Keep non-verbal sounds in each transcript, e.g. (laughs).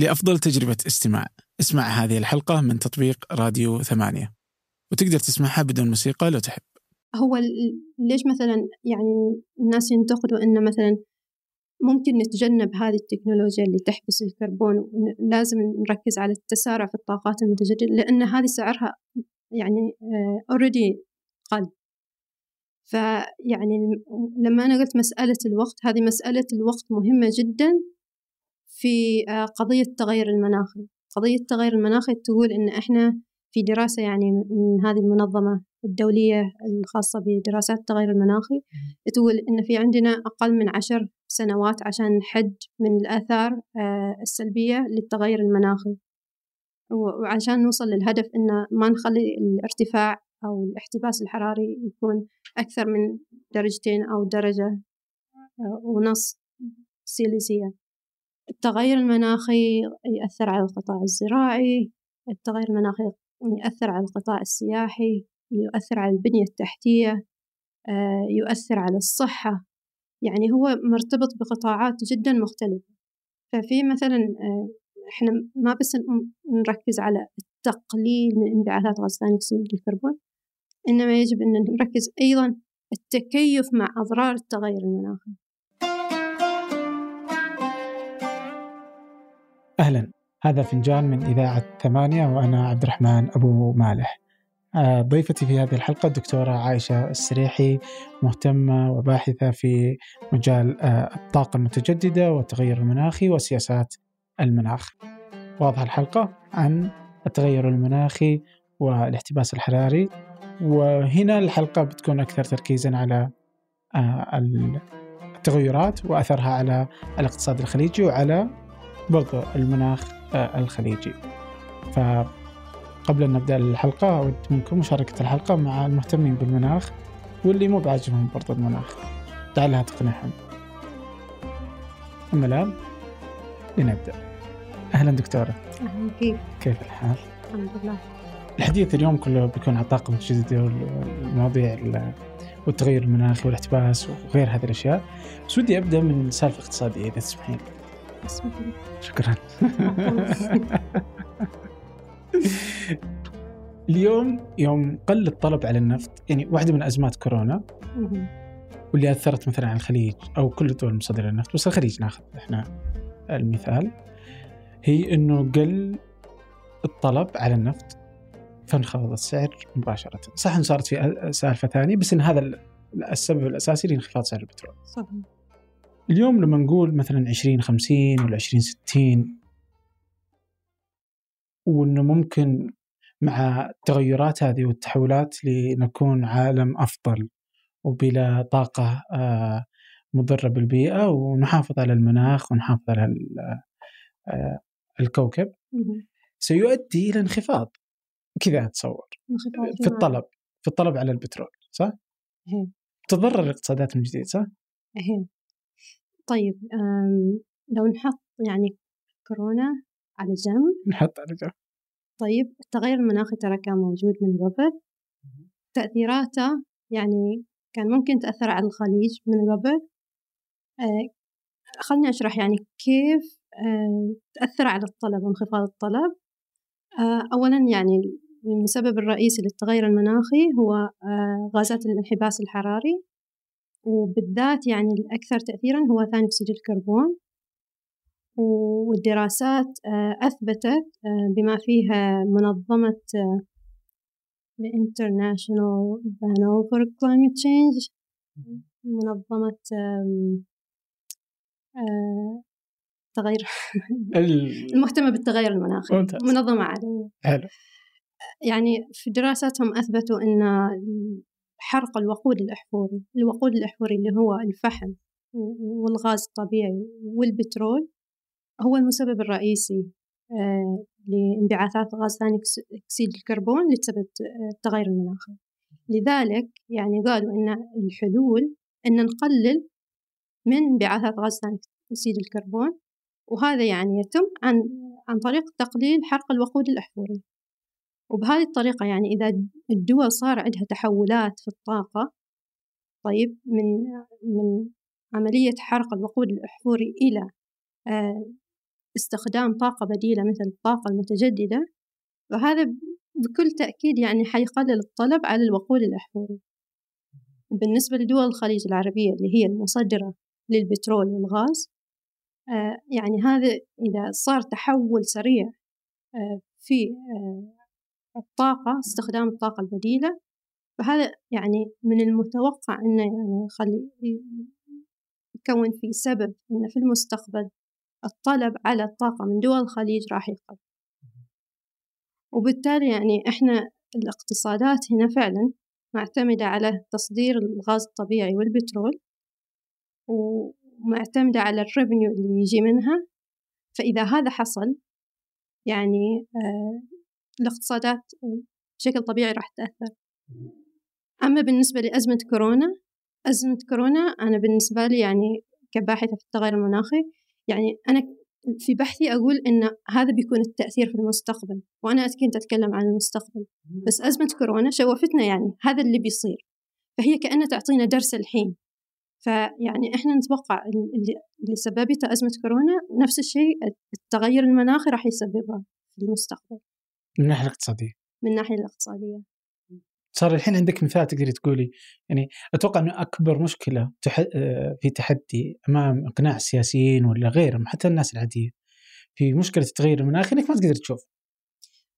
لأفضل تجربة استماع. اسمع هذه الحلقة من تطبيق راديو ثمانية. وتقدر تسمعها بدون موسيقى لو تحب. هو ليش مثلا يعني الناس ينتقدوا إنه مثلا ممكن نتجنب هذه التكنولوجيا اللي تحبس الكربون لازم نركز على التسارع في الطاقات المتجددة لأن هذه سعرها يعني already آه، قل. فيعني لما أنا قلت مسألة الوقت هذه مسألة الوقت مهمة جدا. في آه، قضية التغير المناخي قضية التغير المناخي تقول إن إحنا في دراسة يعني من هذه المنظمة الدولية الخاصة بدراسات التغير المناخي تقول إن في عندنا أقل من عشر سنوات عشان نحد من الآثار آه، السلبية للتغير المناخي وعشان نوصل للهدف إن ما نخلي الارتفاع أو الاحتباس الحراري يكون أكثر من درجتين أو درجة آه، ونص سيليزية التغير المناخي يأثر على القطاع الزراعي التغير المناخي يؤثر على القطاع السياحي يؤثر على البنية التحتية آه، يؤثر على الصحة. يعني هو مرتبط بقطاعات جدا مختلفة. ففي مثلا آه، إحنا ما بس نركز على التقليل من انبعاثات غاز ثاني اكسيد الكربون إنما يجب أن نركز أيضا التكيف مع أضرار التغير المناخي. أهلا. هذا فنجان من إذاعة ثمانية وأنا عبد الرحمن أبو مالح. آه، ضيفتي في هذه الحلقة الدكتورة عائشة السريحي مهتمة وباحثة في مجال آه، الطاقة المتجددة والتغير المناخي وسياسات المناخ. واضح الحلقة عن التغير المناخي والاحتباس الحراري. وهنا الحلقة بتكون أكثر تركيزا على آه، التغيرات وأثرها على الاقتصاد الخليجي وعلى برضو المناخ الخليجي. ف قبل أن نبدأ الحلقة أود منكم مشاركة الحلقة مع المهتمين بالمناخ واللي مو بعاجبهم برضو المناخ. لعلها تقنعهم. أما الآن لنبدأ. أهلا دكتورة. أهلا فيك كيف الحال؟ الحمد لله. الحديث اليوم كله بيكون عن الطاقة المتجددة والمواضيع والتغير المناخي والاحتباس وغير هذه الأشياء. بس ودي أبدأ من السالفة الاقتصادية إذا تسمحين. شكرا. (laughs) اليوم يوم قل الطلب على النفط يعني واحدة من أزمات كورونا واللي أثرت مثلا على الخليج أو كل الدول المصدرة للنفط بس الخليج ناخذ إحنا المثال. هي أنه قل الطلب على النفط فانخفض السعر مباشرة. صح أن صارت في سالفة ثانية بس أن هذا السبب الأساسي لانخفاض سعر البترول. صح اليوم لما نقول مثلا 2050 ولا 2060 وإنه ممكن مع التغيرات هذه والتحولات لنكون عالم أفضل وبلا طاقة آه، مضرة بالبيئة ونحافظ على المناخ ونحافظ على آه، الكوكب سيؤدي إلى انخفاض. كذا أتصور. في الطلب. في الطلب على البترول صح؟ تضرر الاقتصادات من جديد صح؟ طيب لو نحط يعني كورونا على جنب نحط على جنب. طيب التغير المناخي ترى كان موجود من قبل. تأثيراته يعني كان ممكن تأثر على الخليج من قبل. آه خلني أشرح يعني كيف آه تأثر على الطلب وانخفاض الطلب. آه أولا يعني المسبب الرئيسي للتغير المناخي هو غازات الانحباس الحراري. وبالذات يعني الأكثر تأثيرا هو ثاني أكسيد الكربون. والدراسات آه، أثبتت آه، بما فيها منظمة آه، The International Panel for Climate Change منظمة تغير (laughs) المهتمة بالتغير المناخي. منظمة عالمية يعني في دراساتهم أثبتوا أن حرق الوقود الأحفوري الوقود الأحفوري اللي هو الفحم والغاز الطبيعي والبترول هو المسبب الرئيسي آه، لانبعاثات غاز ثاني أكسيد الكربون لسبب التغير المناخي لذلك يعني قالوا إن الحلول إن نقلل من انبعاثات غاز ثاني أكسيد الكربون وهذا يعني يتم عن عن طريق تقليل حرق الوقود الأحفوري وبهذه الطريقة يعني إذا الدول صار عندها تحولات في الطاقة طيب من من عملية حرق الوقود الأحفوري إلى آه، استخدام طاقة بديلة مثل الطاقة المتجددة فهذا بكل تأكيد يعني حيقلل الطلب على الوقود الأحفوري. بالنسبة لدول الخليج العربية اللي هي المصدرة للبترول والغاز آه، يعني هذا إذا صار تحول سريع آه، في الطاقة استخدام الطاقة البديلة. فهذا يعني من المتوقع إنه يعني يخلي يكون في سبب إنه في المستقبل الطلب على الطاقة من دول الخليج راح يقل. وبالتالي يعني إحنا الاقتصادات هنا فعلا معتمدة على تصدير الغاز الطبيعي والبترول ومعتمدة على الريفنيو اللي يجي منها. فإذا هذا حصل يعني آه الاقتصادات بشكل طبيعي راح تأثر. أما بالنسبة لأزمة كورونا أزمة كورونا أنا بالنسبة لي يعني كباحثة في التغير المناخي يعني أنا في بحثي أقول إن هذا بيكون التأثير في المستقبل وأنا كنت أتكلم عن المستقبل. بس أزمة كورونا شوفتنا يعني هذا اللي بيصير فهي كأنها تعطينا درس الحين. فيعني إحنا نتوقع اللي, اللي سببته أزمة كورونا نفس الشيء التغير المناخي راح يسببه في المستقبل. من الناحية الاقتصادية. من الناحية الاقتصادية. صار الحين عندك مثال تقدري تقولي يعني أتوقع إنه أكبر مشكلة آه، في تحدي أمام إقناع السياسيين ولا غيرهم حتى الناس العادية في مشكلة التغير المناخي إنك ما تقدر تشوف.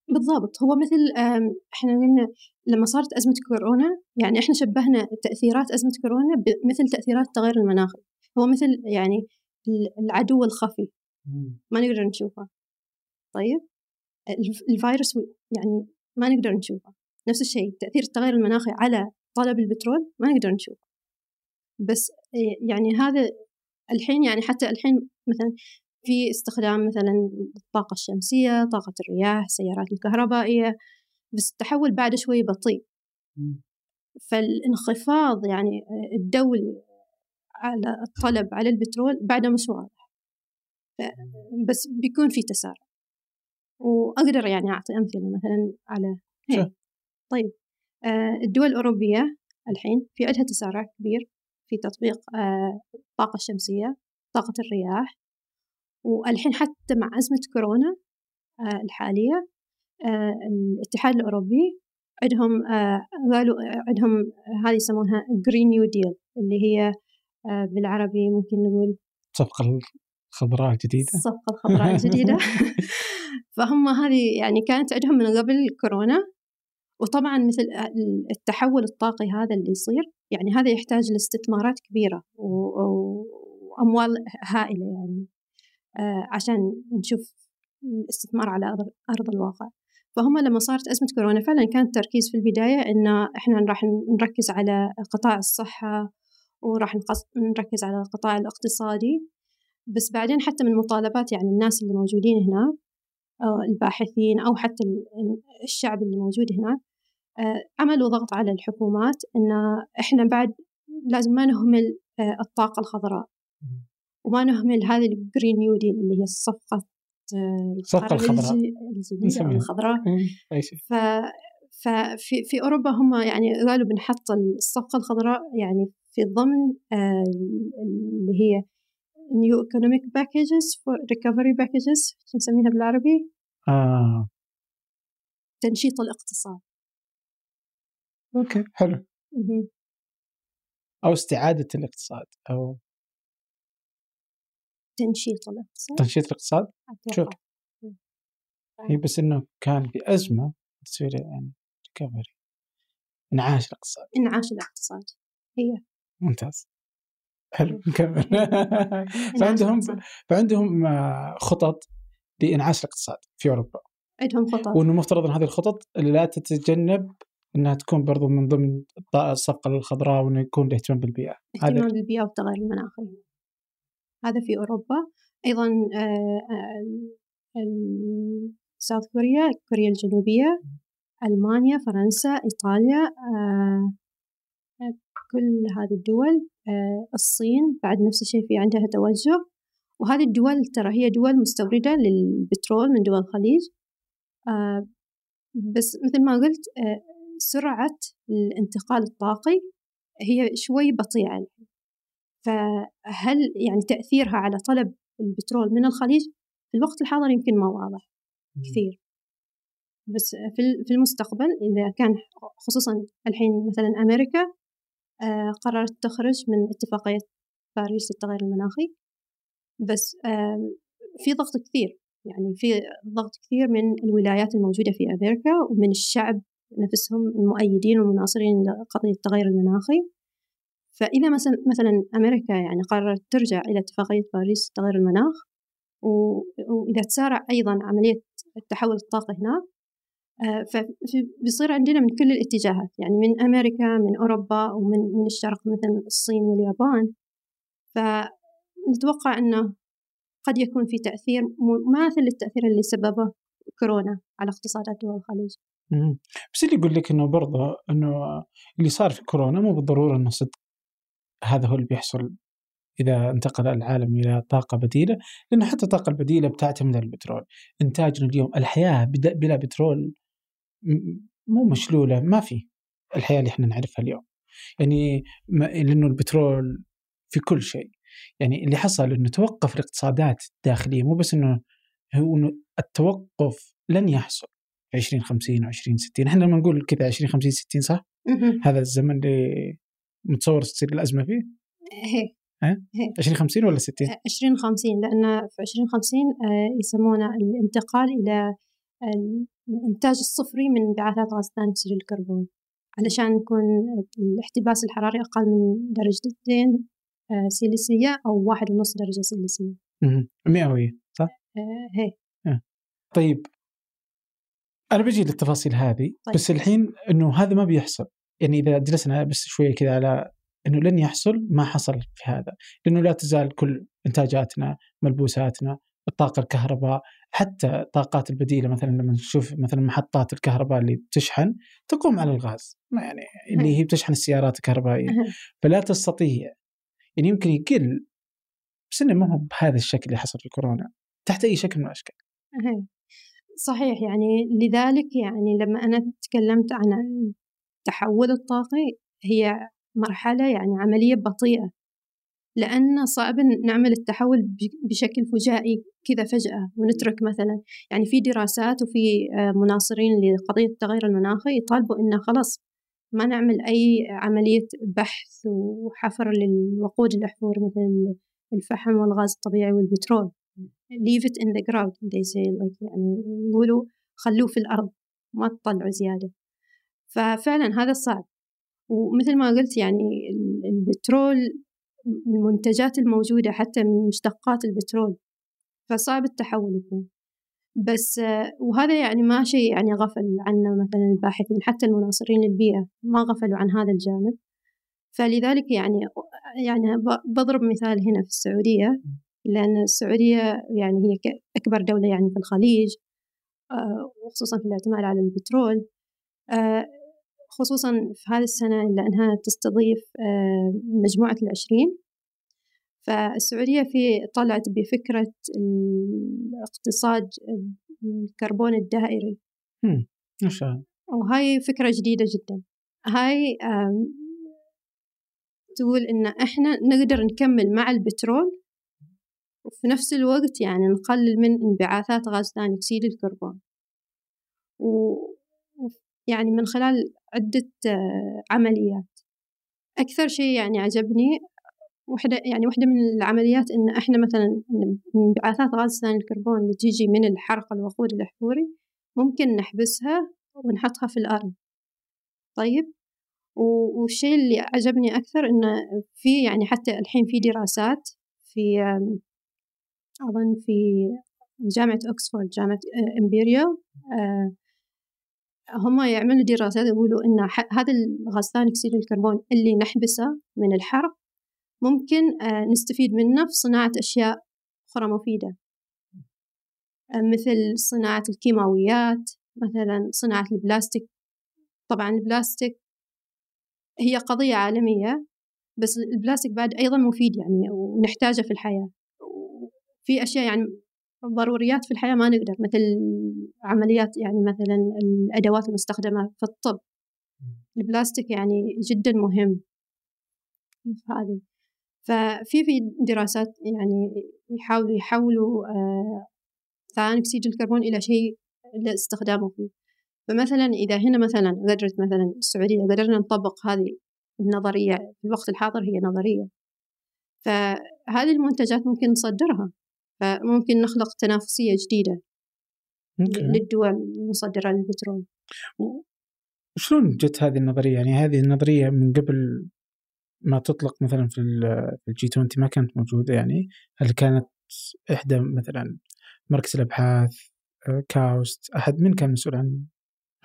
بالضبط. هو مثل إحنا قلنا لما صارت أزمة كورونا يعني إحنا شبهنا تأثيرات أزمة كورونا بمثل تأثيرات التغير المناخي هو مثل يعني العدو الخفي. ما نقدر نشوفه. طيب؟ الفيروس يعني ما نقدر نشوفه. نفس الشيء تأثير التغير المناخي على طلب البترول ما نقدر نشوفه. بس يعني هذا الحين يعني حتى الحين مثلا في استخدام مثلا الطاقة الشمسية طاقة الرياح السيارات الكهربائية بس التحول بعد شوي بطيء. فالانخفاض يعني الدولي على الطلب على البترول بعده مش واضح. بس بيكون في تسارع. وأقدر يعني أعطي أمثلة مثلا على هيك. طيب آه، الدول الأوروبية الحين في عندها تسارع كبير في تطبيق آه، الطاقة الشمسية طاقة الرياح والحين حتى مع أزمة كورونا آه، الحالية الاتحاد الأوروبي عندهم قالوا عندهم هذه يسمونها جرين نيو ديل اللي هي بالعربي ممكن نقول الصفقة الخضراء الجديدة الصفقة الخضراء الجديدة (laughs) (laughs) فهم هذه يعني كانت عندهم من قبل كورونا. وطبعا مثل التحول الطاقي هذا اللي يصير يعني هذا يحتاج لاستثمارات كبيرة وأموال هائلة يعني آه، عشان نشوف الاستثمار على أرض الواقع. فهم لما صارت أزمة كورونا فعلا كان التركيز في البداية إن إحنا راح نركز على قطاع الصحة وراح نركز على القطاع الاقتصادي. بس بعدين حتى من مطالبات يعني الناس اللي موجودين هناك الباحثين أو حتى الشعب اللي موجود هناك آه، عملوا ضغط على الحكومات إن إحنا بعد لازم ما نهمل آه، الطاقة الخضراء. وما نهمل هذه ال Green New Deal اللي هي الصفقة آه، الصفقة الخضراء. الخضراء. ف ففي في أوروبا هم يعني قالوا بنحط الصفقة الخضراء يعني في ضمن اللي هي new economic packages for recovery packages شو نسميها بالعربي؟ آه. تنشيط الاقتصاد. okay حلو. أو استعادة الاقتصاد أو تنشيط الاقتصاد. تنشيط الاقتصاد؟ شوف. هي بس إنه كان بازمه تصير يعني ريكفري إنعاش الاقتصاد. إنعاش الاقتصاد. هي. ممتاز. حلو (laughs) نكمل. (laughs) فعندهم فعندهم آه، خطط لإنعاش الاقتصاد في أوروبا. عندهم خطط. وإنه مفترض إن هذه الخطط لا تتجنب إنها تكون برضو من ضمن الصفقة الخضراء وإنه يكون الاهتمام بالبيئة. اهتمام بالبيئة والتغير المناخي هذا في أوروبا. أيضا آه، آه، ساوث كوريا كوريا الجنوبية ألمانيا فرنسا إيطاليا آه، كل هذه الدول الصين بعد نفس الشيء في عندها توجه وهذه الدول ترى هي دول مستوردة للبترول من دول الخليج بس مثل ما قلت سرعة الانتقال الطاقي هي شوي بطيئة فهل يعني تأثيرها على طلب البترول من الخليج في الوقت الحاضر يمكن ما واضح كثير. بس في المستقبل إذا كان خصوصا الحين مثلا أمريكا آه، قررت تخرج من اتفاقية باريس للتغير المناخي. بس في ضغط كثير يعني في ضغط كثير من الولايات الموجودة في أمريكا ومن الشعب نفسهم المؤيدين والمناصرين لقضية التغير المناخي. فإذا مثلا أمريكا يعني قررت ترجع إلى اتفاقية باريس لتغير المناخ وإذا تسارع أيضا عملية التحول الطاقي هناك آه، فبيصير عندنا من كل الاتجاهات يعني من أمريكا من أوروبا ومن من الشرق مثل الصين واليابان. فنتوقع أنه قد يكون في تأثير مماثل للتأثير اللي سببه كورونا على اقتصادات دول الخليج. بس اللي يقول لك إنه برضه إنه اللي صار في كورونا مو بالضرورة إنه صدق هذا هو اللي بيحصل إذا انتقل العالم إلى طاقة بديلة لأنه حتى الطاقه البديله بتعتمد على البترول. إنتاجنا اليوم الحياة بلا بترول مو مشلولة ما في الحياة اللي إحنا نعرفها اليوم. يعني لأنه البترول في كل شيء. يعني اللي حصل إنه توقف الاقتصادات الداخلية مو بس إنه هو إنه التوقف لن يحصل في 2050 و 2060 إحنا لما نقول كذا 2050 60 صح؟ هذا الزمن اللي متصور تصير الأزمة فيه؟ هي. ها؟ 2050 ولا 60 2050 لأن في 2050 آه، يسمونه الانتقال إلى الإنتاج الصفري من انبعاثات غاز ثاني أكسيد الكربون علشان يكون الاحتباس الحراري أقل من درجتين آه، سيليسية أو واحد ونص درجة سيليسية مئوية صح؟ آه هي آه. طيب أنا بجي للتفاصيل هذه طيب. بس الحين إنه هذا ما بيحصل يعني إذا جلسنا بس شوية كذا على إنه لن يحصل ما حصل في هذا لأنه لا تزال كل إنتاجاتنا ملبوساتنا الطاقة الكهرباء حتى الطاقات البديلة مثلا لما نشوف مثلا محطات الكهرباء اللي تشحن تقوم على الغاز. ما يعني اللي هي بتشحن السيارات الكهربائية. (laughs) فلا تستطيع. يعني يمكن يقل بس إنه ما هو بهذا الشكل اللي حصل في كورونا تحت أي شكل من الأشكال. صحيح. يعني لذلك يعني لما أنا تكلمت عن التحول الطاقي هي مرحلة يعني عملية بطيئة. لأن صعب نعمل التحول بشكل فجائي كذا فجأة ونترك مثلا. يعني في دراسات وفي آه، مناصرين لقضية التغير المناخي يطالبوا إنه خلاص ما نعمل أي عملية بحث وحفر للوقود الأحفور مثل الفحم والغاز الطبيعي والبترول. Leave it in the ground they say like يعني يقولوا خلوه في الأرض ما تطلعوا زيادة. ففعلا هذا صعب. ومثل ما قلت يعني البترول المنتجات الموجودة حتى من مشتقات البترول فصعب التحول يكون. بس وهذا يعني ما شيء يعني غفل عنه مثلا الباحثين حتى المناصرين للبيئة ما غفلوا عن هذا الجانب. فلذلك يعني يعني بضرب مثال هنا في السعودية لأن السعودية يعني هي أكبر دولة يعني في الخليج آه، وخصوصا في الاعتماد على البترول آه، خصوصا في هذه السنة لأنها تستضيف آه، مجموعة العشرين. فالسعودية في طلعت بفكرة الاقتصاد الكربون الدائري. ما شاء الله. وهاي فكرة جديدة جدا. هاي تقول إن إحنا نقدر نكمل مع البترول وفي نفس الوقت يعني نقلل من انبعاثات غاز ثاني أكسيد الكربون. و يعني من خلال عدة آه، عمليات. أكثر شيء يعني عجبني وحدة يعني واحدة من العمليات إن إحنا مثلا انبعاثات غاز ثاني الكربون اللي تيجي من الحرق الوقود الأحفوري ممكن نحبسها ونحطها في الأرض. طيب؟ والشيء اللي عجبني أكثر إنه في يعني حتى الحين في دراسات في أظن في جامعة أكسفورد جامعة إمبيريال آه، هم يعملوا دراسات يقولوا إن هذا الغاز ثاني أكسيد الكربون اللي نحبسه من الحرق ممكن آه، نستفيد منه في صناعة أشياء أخرى مفيدة. آه، مثل صناعة الكيماويات مثلا صناعة البلاستيك. طبعا البلاستيك هي قضية عالمية بس البلاستيك بعد أيضا مفيد يعني ونحتاجه في الحياة. في أشياء يعني ضروريات في الحياة ما نقدر مثل عمليات يعني مثلا الأدوات المستخدمة في الطب. البلاستيك يعني جدا مهم. هذه. ففي في دراسات يعني يحاولوا يحولوا آه، ثاني أكسيد الكربون إلى شيء لاستخدامه فيه. فمثلا إذا هنا مثلا قدرت مثلا السعودية قدرنا نطبق هذه النظرية في الوقت الحاضر هي نظرية. فهذه المنتجات ممكن نصدرها. فممكن نخلق تنافسية جديدة للدول المصدرة للبترول. شلون جت هذه النظرية؟ يعني هذه النظرية من قبل ما تطلق مثلا في الجي 20 ما كانت موجودة يعني. هل كانت إحدى مثلا مركز الأبحاث آه، كاوست أحد؟ من كان مسؤول عن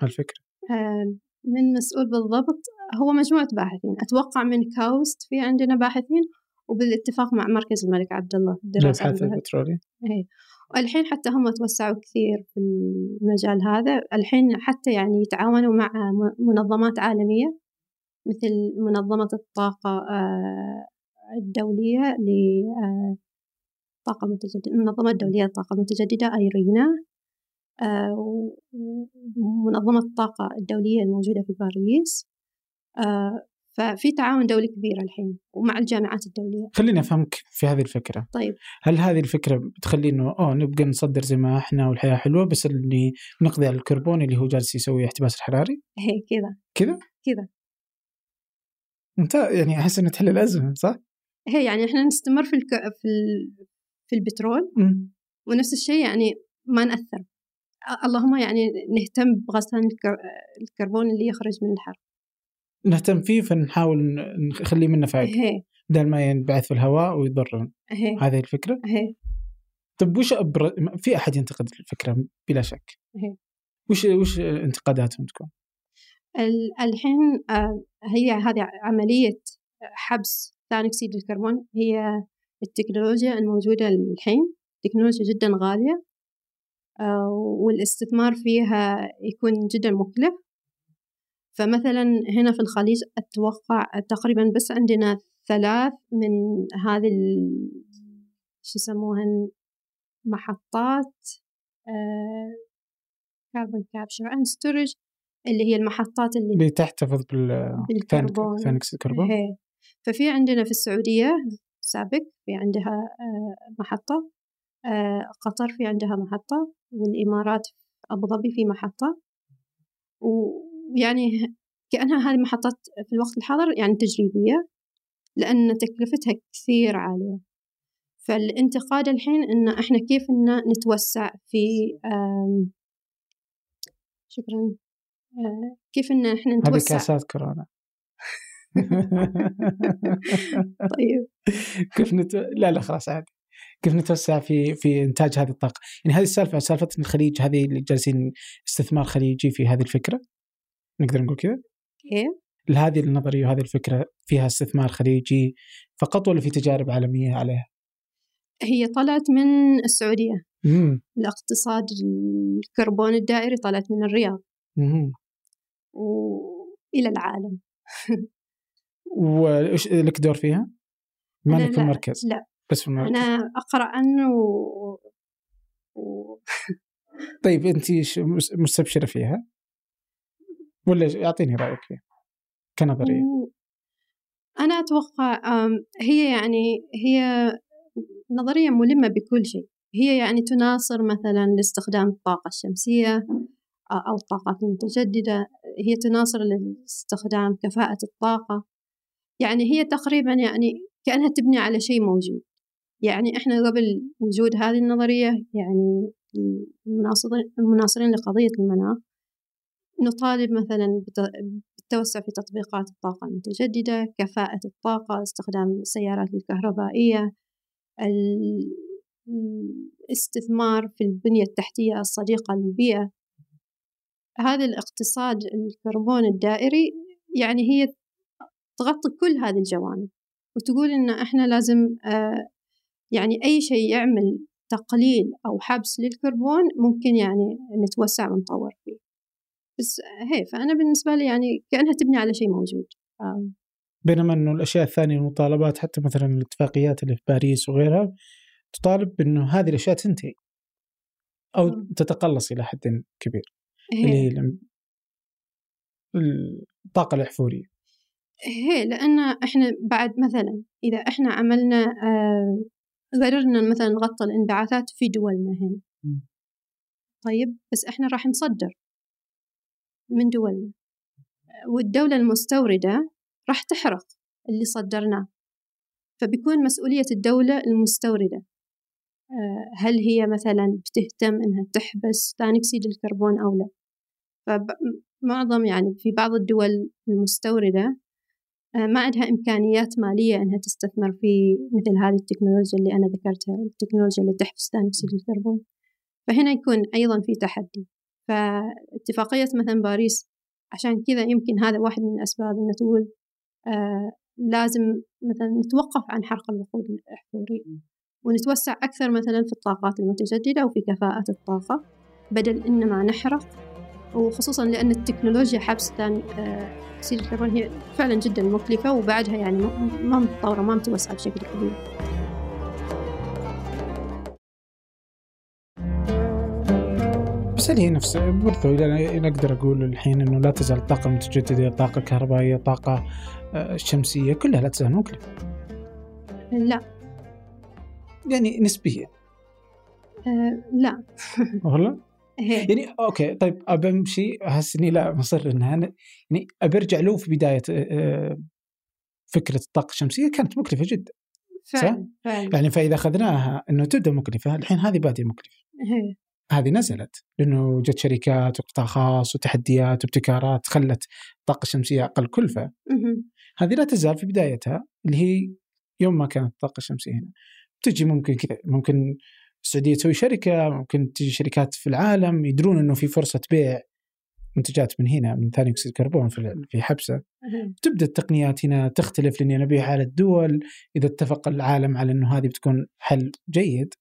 هالفكرة؟ آه، من مسؤول بالضبط. هو مجموعة باحثين. أتوقع من كاوست في عندنا باحثين. وبالاتفاق مع مركز الملك عبد الله للأبحاث البترولية إيه. والحين حتى هم توسعوا كثير في المجال هذا. الحين حتى يعني يتعاونوا مع منظمات عالمية مثل منظمة الطاقة آه، الدولية للطاقة آه، المتجددة المنظمة الدولية للطاقة المتجددة أيرينا آه، ومنظمة الطاقة الدولية الموجودة في باريس ففي تعاون دولي كبير الحين ومع الجامعات الدولية خليني أفهمك في هذه الفكرة طيب هل هذه الفكرة بتخلي إنه أوه نبقى نصدر زي ما إحنا والحياة حلوة بس اللي نقضي على الكربون اللي هو جالس يسوي احتباس الحراري؟ هي كذا كذا؟ كذا أنت يعني أحس انها تحل الأزمة صح؟ هي يعني إحنا نستمر في الك... في ال... في البترول م. ونفس الشيء يعني ما نأثر اللهم يعني نهتم بغسان الكر... الكربون اللي يخرج من الحرب نهتم فيه فنحاول نخليه منه فائده بدل ما ينبعث في الهواء ويضرنا هذه الفكرة؟ هي. طيب وش أبر... في أحد ينتقد الفكرة بلا شك هي. وش وش انتقاداتهم تكون؟ الحين آه، هي هذه عملية حبس ثاني أكسيد الكربون هي التكنولوجيا الموجودة الحين تكنولوجيا جدا غالية آه، والاستثمار فيها يكون جدا مكلف فمثلا هنا في الخليج أتوقع تقريبا بس عندنا ثلاث من هذه شو يسموها محطات carbon capture and storage اللي هي المحطات اللي, اللي تحتفظ بالكربون. ثاني الكربون ففي عندنا في السعودية سابق في عندها آه، محطة آه، قطر في عندها محطة والإمارات أبو ظبي في محطة. ويعني كأنها هذه محطات في الوقت الحاضر يعني تجريبية لأن تكلفتها كثير عالية. فالانتقاد الحين إن إحنا كيف إن نتوسع في شكرا كيف إن إحنا نتوسع؟ هذه كاسات كورونا. (laughs) طيب. كيف نت... لا لا خلاص عادي. كيف نتوسع في في إنتاج هذه الطاقة؟ يعني هذه السالفة سالفة الخليج هذه اللي جالسين استثمار خليجي في هذه الفكرة؟ نقدر نقول كذا؟ كيف هذه النظرية وهذه الفكرة فيها استثمار خليجي فقط ولا في تجارب عالمية عليها؟ هي طلعت من السعودية. مم. الاقتصاد الكربون الدائري طلعت من الرياض. مم. وإلى العالم. وإيش لك دور فيها؟ ما أنك في المركز؟ لا. بس في المركز. أنا أقرأ عنه و... و... طيب أنت مستبشرة فيها؟ ولا أعطيني رأيك فيها كنظرية. أنا أتوقع هي يعني هي نظرية ملمة بكل شيء. هي يعني تناصر مثلا لاستخدام الطاقة الشمسية أو الطاقات المتجددة. هي تناصر لاستخدام كفاءة الطاقة. يعني هي تقريبا يعني كأنها تبني على شيء موجود. يعني إحنا قبل وجود هذه النظرية يعني المناصرين لقضية المناخ نطالب مثلا بالتوسع في تطبيقات الطاقة المتجددة كفاءة الطاقة استخدام السيارات الكهربائية الاستثمار في البنية التحتية الصديقة للبيئة. هذا الاقتصاد الكربون الدائري يعني هي تغطي كل هذه الجوانب. وتقول إن إحنا لازم آه يعني أي شيء يعمل تقليل أو حبس للكربون ممكن يعني نتوسع ونطور فيه. بس هي فأنا بالنسبة لي يعني كأنها تبني على شيء موجود آه. بينما إنه الأشياء الثانية المطالبات حتى مثلا الاتفاقيات اللي في باريس وغيرها تطالب بأنه هذه الأشياء تنتهي أو م. تتقلص إلى حد كبير هي. اللي هي الطاقة الأحفورية هي لأن إحنا بعد مثلا إذا إحنا عملنا آه قدرنا مثلا نغطي الانبعاثات في دولنا هنا طيب بس إحنا راح نصدر من دولنا والدولة المستوردة راح تحرق اللي صدرناه فبيكون مسؤولية الدولة المستوردة. آه، هل هي مثلا بتهتم إنها تحبس ثاني أكسيد الكربون أو لا؟ فمعظم يعني في بعض الدول المستوردة آه، ما عندها إمكانيات مالية إنها تستثمر في مثل هذه التكنولوجيا اللي أنا ذكرتها التكنولوجيا اللي تحبس ثاني أكسيد الكربون. فهنا يكون أيضا في تحدي. فاتفاقية مثلا باريس عشان كذا يمكن هذا واحد من الأسباب إنه تقول آه لازم مثلا نتوقف عن حرق الوقود الاحفوري ونتوسع أكثر مثلا في الطاقات المتجددة وفي كفاءة الطاقة بدل إنما نحرق. وخصوصا لأن التكنولوجيا حبس أكسيد الكربون هي فعلا جدا مكلفة وبعدها يعني ما متطورة ما متوسعة بشكل كبير. بس هي نفس برضو نقدر أقول الحين إنه لا تزال الطاقه المتجدده، الطاقه الكهربائيه، الطاقه الشمسيه كلها لا تزال مكلفه. لا يعني نسبيا. أه لا والله؟ يعني أوكي طيب أبى أمشي أحس إني لا مصر إنها يعني أبى أرجع له في بداية أه فكرة الطاقة الشمسية كانت مكلفة جدا. فعلا فعلا يعني فإذا أخذناها إنه تبدأ مكلفة الحين هذه بادية مكلفة. هذه نزلت لأنه جت شركات وقطاع خاص وتحديات وابتكارات خلت الطاقه الشمسيه أقل كلفة. هذه لا تزال في بدايتها اللي هي يوم ما كانت الطاقه الشمسيه هنا. تجي ممكن كذا ممكن السعودية تسوي شركة ممكن تجي شركات في العالم يدرون إنه في فرصة بيع منتجات من هنا من ثاني أكسيد الكربون في حبسة. تبدأ التقنيات هنا تختلف لأني نبيع على الدول. إذا اتفق العالم على إنه هذه بتكون حل جيد.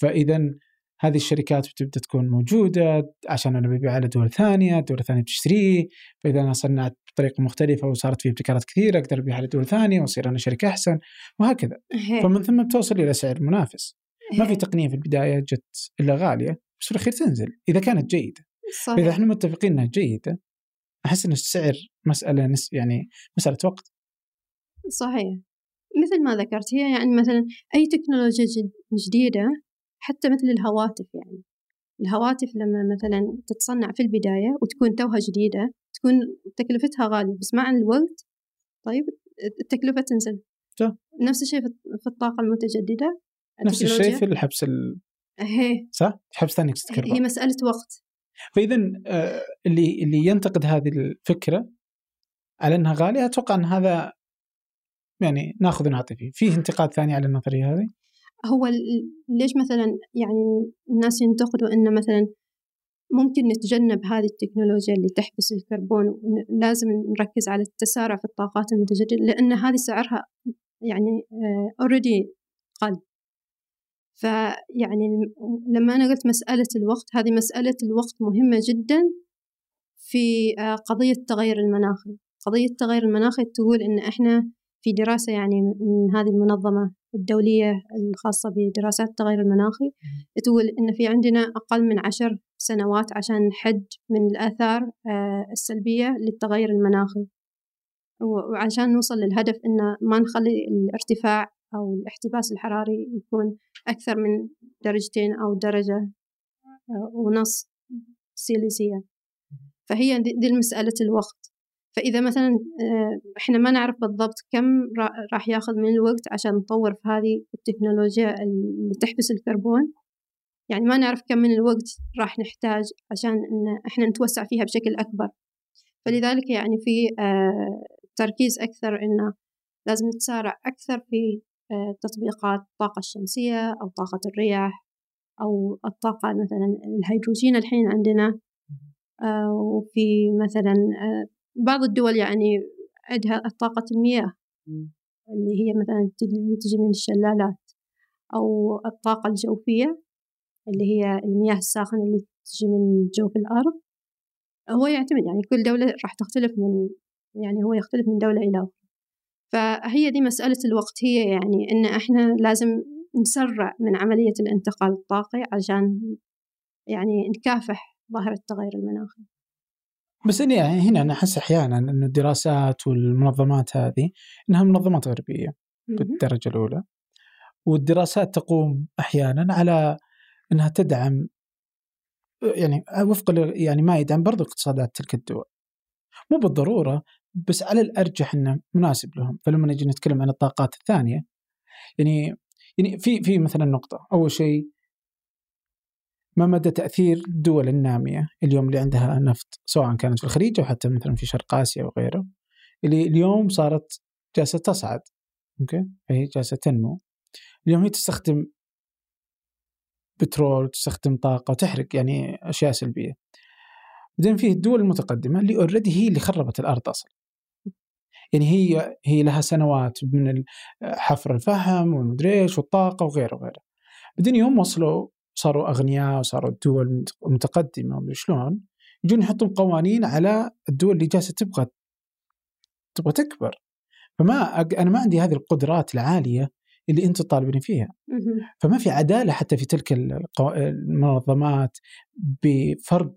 فإذا هذه الشركات بتبدأ تكون موجودة عشان أنا ببيع على دول ثانية، الدول الثانية بتشتريه، فإذا أنا صنعت بطريقة مختلفة وصارت في ابتكارات كثيرة أقدر أبيع على دول ثانية وأصير أنا شركه أحسن وهكذا. فمن ثم بتوصل إلى سعر منافس. ما في تقنية في البداية جت إلا غالية بس في الأخير تنزل إذا كانت جيدة. صحيح. اذا إحنا متفقين إنها جيدة أحس إن السعر مسألة نس يعني مسألة وقت. صحيح. مثل ما ذكرت هي يعني مثلا أي تكنولوجيا جديدة حتى مثل الهواتف يعني. الهواتف لما مثلا تتصنع في البداية وتكون توها جديدة تكون تكلفتها غالية بس مع الوقت طيب التكلفة تنزل. صح. نفس الشيء في الطاقة المتجددة نفس الشيء في الحبس ال... هي صح؟ حبس ثاني هي مسألة وقت. فإذا آه اللي اللي ينتقد هذه الفكرة على إنها غالية أتوقع إن هذا يعني ناخذ ونعطي فيه، فيه انتقاد ثاني على النظرية هذه؟ هو ليش مثلا يعني الناس ينتقدوا إنه مثلا ممكن نتجنب هذه التكنولوجيا اللي تحبس الكربون لازم نركز على التسارع في الطاقات المتجددة لأن هذه سعرها يعني اوريدي قل. فيعني لما أنا قلت مسألة الوقت هذه مسألة الوقت مهمة جدا في قضية التغير المناخي قضية التغير المناخي تقول إن إحنا في دراسة يعني من هذه المنظمة الدولية الخاصة بدراسات التغير المناخي تقول إن في عندنا أقل من عشر سنوات عشان نحد من الآثار السلبية للتغير المناخي. وعشان نوصل للهدف إن ما نخلي الارتفاع أو الاحتباس الحراري يكون أكثر من درجتين أو درجة ونص سيليزية فهي دي المسألة الوقت. فإذا مثلا إحنا ما نعرف بالضبط كم راح ياخذ من الوقت عشان نطور في هذه التكنولوجيا اللي تحبس الكربون. يعني ما نعرف كم من الوقت راح نحتاج عشان إن إحنا نتوسع فيها بشكل أكبر. فلذلك يعني في تركيز أكثر إنه لازم نتسارع أكثر في تطبيقات الطاقة الشمسية أو طاقة الرياح أو الطاقة مثلا الهيدروجين الحين عندنا. وفي مثلا بعض الدول يعني عندها طاقة المياه. اللي هي مثلا تجي من الشلالات أو الطاقة الجوفية اللي هي المياه الساخنة اللي تجي من جوف الأرض. هو يعتمد يعني كل دولة راح تختلف من يعني هو يختلف من دولة إلى أخرى. فهي دي مسألة الوقت. هي يعني إن إحنا لازم نسرع من عملية الانتقال الطاقي عشان يعني نكافح ظاهرة التغير المناخي بس يعني هنا أنا أحس أحيانا إنه الدراسات والمنظمات هذه إنها منظمات غربية بالدرجة الأولى والدراسات تقوم أحيانا على إنها تدعم يعني وفق يعني ما يدعم برضو اقتصادات تلك الدول. مو بالضرورة بس على الأرجح إنه مناسب لهم. فلما نجي نتكلم عن الطاقات الثانية يعني يعني في في مثلا نقطة. أول شيء ما مدى تأثير الدول النامية اليوم اللي عندها نفط سواء كانت في الخليج أو حتى مثلا في شرق آسيا وغيره اللي اليوم صارت جالسة تصعد okay؟ فهي جالسة تنمو. اليوم هي تستخدم بترول تستخدم طاقة وتحرق يعني أشياء سلبية. بعدين فيه الدول المتقدمة اللي already هي اللي خربت الأرض أصلا. يعني هي هي لها سنوات من حفر الفحم والمدري إيش والطاقة وغيره وغيره. بعدين يوم وصلوا صاروا أغنياء وصاروا الدول متقدمه شلون يجون يحطون قوانين على الدول اللي جالسة تبغى تبغى تكبر. فما أنا ما عندي هذه القدرات العالية اللي انت تطالبني فيها. فما في عدالة حتى في تلك المنظمات بفرق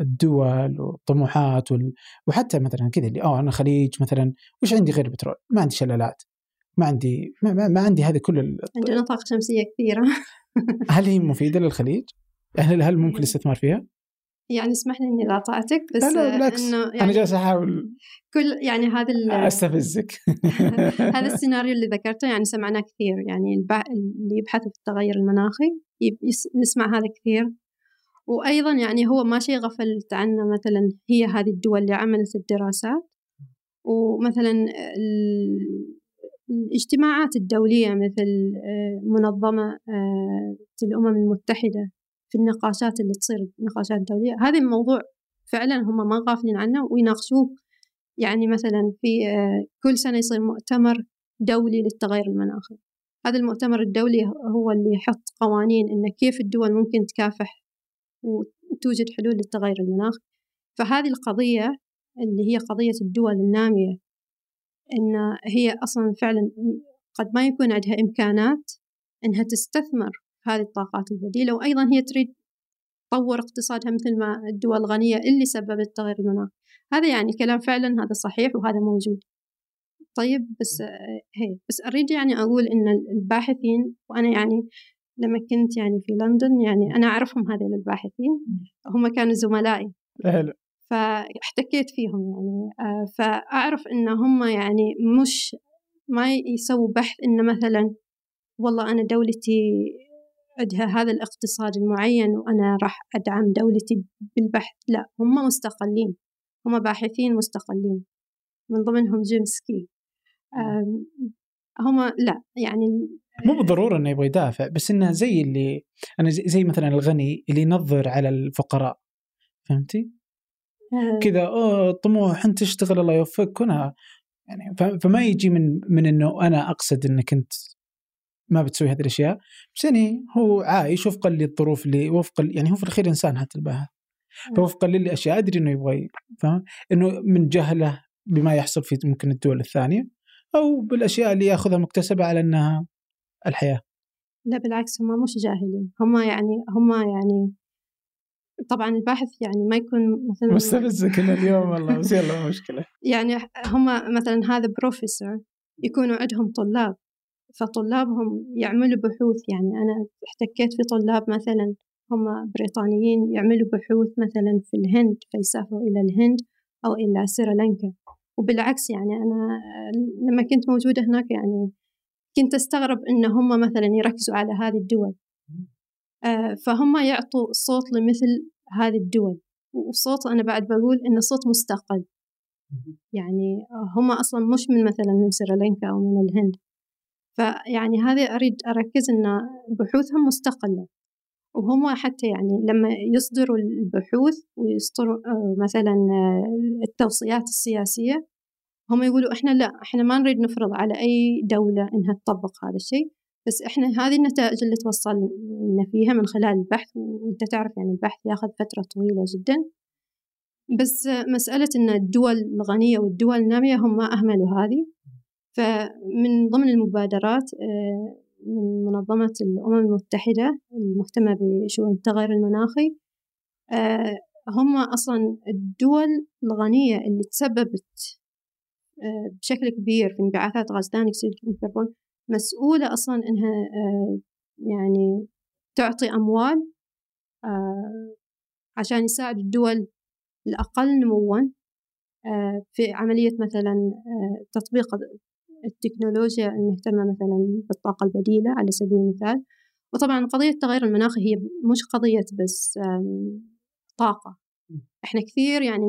الدول والطموحات وال... وحتى مثلا كذا اللي آه أنا خليج مثلا وش عندي غير بترول؟ ما عندي شلالات. ما عندي ما, ما, ما عندي هذه كل ال... عندنا طاقة شمسية كثيرة. (laughs) هل هي مفيدة للخليج؟ هل هل ممكن الاستثمار فيها؟ يعني اسمح لي إني قاطعتك بس لا لا بالعكس. إنه يعني أنا جالس أحاول. كل يعني هذا (laughs) أستفزك. (laughs) هذا السيناريو اللي ذكرته يعني سمعناه كثير يعني اللي يبحثوا في التغير المناخي نسمع هذا كثير. وأيضا يعني هو ما شيء غفلت عنه مثلا هي هذه الدول اللي عملت الدراسات. ومثلا الاجتماعات الدولية مثل آه، منظمة آه، الأمم المتحدة في النقاشات اللي تصير نقاشات دولية هذا الموضوع فعلا هم ما غافلين عنه ويناقشوه. يعني مثلا في آه، كل سنة يصير مؤتمر دولي للتغير المناخي. هذا المؤتمر الدولي هو اللي يحط قوانين إن كيف الدول ممكن تكافح وتوجد حلول للتغير المناخ فهذه القضية اللي هي قضية الدول النامية إن هي أصلا فعلا قد ما يكون عندها إمكانات إنها تستثمر هذه الطاقات البديلة وأيضا هي تريد تطور اقتصادها مثل ما الدول الغنية اللي سببت تغير المناخ. هذا يعني كلام فعلا هذا صحيح وهذا موجود. طيب بس هي بس أريد يعني أقول إن الباحثين وأنا يعني لما كنت يعني في لندن يعني أنا أعرفهم هذول الباحثين هم كانوا زملائي. حلو. فاحتكيت فيهم يعني آه، فأعرف إن هم يعني مش ما يسووا بحث إن مثلا والله أنا دولتي عندها هذا الاقتصاد المعين وأنا راح أدعم دولتي بالبحث لا هم مستقلين هم باحثين مستقلين من ضمنهم جيمسكي هم لا يعني مو بالضرورة إنه يبغى يدافع بس إنه زي اللي أنا زي, زي مثلا الغني اللي ينظر على الفقراء فهمتي؟ كذا (laughs) أوه طموح أنت تشتغل الله يوفقك. هنا يعني فما يجي من من إنه أنا أقصد إنك أنت ما بتسوي هذه الأشياء. بس يعني هو عايش وفقا للظروف اللي وفقا يعني هو في الأخير إنسان حتى الباحث آه. فوفقا للأشياء أدري إنه يبغى فاهم؟ إنه من جهله بما يحصل في ممكن الدول الثانية أو بالأشياء اللي يأخذها مكتسبة على إنها الحياة. لا بالعكس هم مش جاهلين. هم يعني هم يعني طبعا الباحث يعني ما يكون مثلا مستفزة كل اليوم والله بس يلا مشكلة. (laughs) يعني هم مثلا هذا بروفيسور يكونوا عندهم طلاب فطلابهم يعملوا بحوث. يعني أنا احتكيت في طلاب مثلا هم بريطانيين يعملوا بحوث مثلا في الهند فيسافروا إلى الهند أو إلى سريلانكا. وبالعكس يعني أنا لما كنت موجودة هناك يعني كنت أستغرب إن هم مثلا يركزوا على هذه الدول. فهم يعطوا صوت لمثل هذه الدول. وصوت أنا بعد بقول إنه صوت مستقل. يعني هم أصلا مش من مثلا من سريلانكا أو من الهند. فيعني هذه أريد أركز إن بحوثهم مستقلة. وهم حتى يعني لما يصدروا البحوث ويصدروا آه، مثلا آه، التوصيات السياسية هم يقولوا إحنا لا إحنا ما نريد نفرض على أي دولة إنها تطبق هذا الشيء. بس إحنا هذه النتائج اللي توصلنا فيها من خلال البحث وأنت تعرف يعني البحث ياخذ فترة طويلة جدا. بس مسألة إن الدول الغنية والدول النامية هم ما أهملوا هذه. فمن ضمن المبادرات آه، من منظمة الأمم المتحدة المهتمة بشؤون التغير المناخي آه، هم أصلا الدول الغنية اللي تسببت آه، بشكل كبير في انبعاثات غاز ثاني أكسيد الكربون مسؤولة أصلا إنها يعني تعطي أموال آه، عشان يساعد الدول الأقل نموا آه، في عملية مثلا آه، تطبيق التكنولوجيا المهتمة مثلا بالطاقة البديلة على سبيل المثال. وطبعا قضية التغير المناخي هي مش قضية بس طاقة. إحنا كثير يعني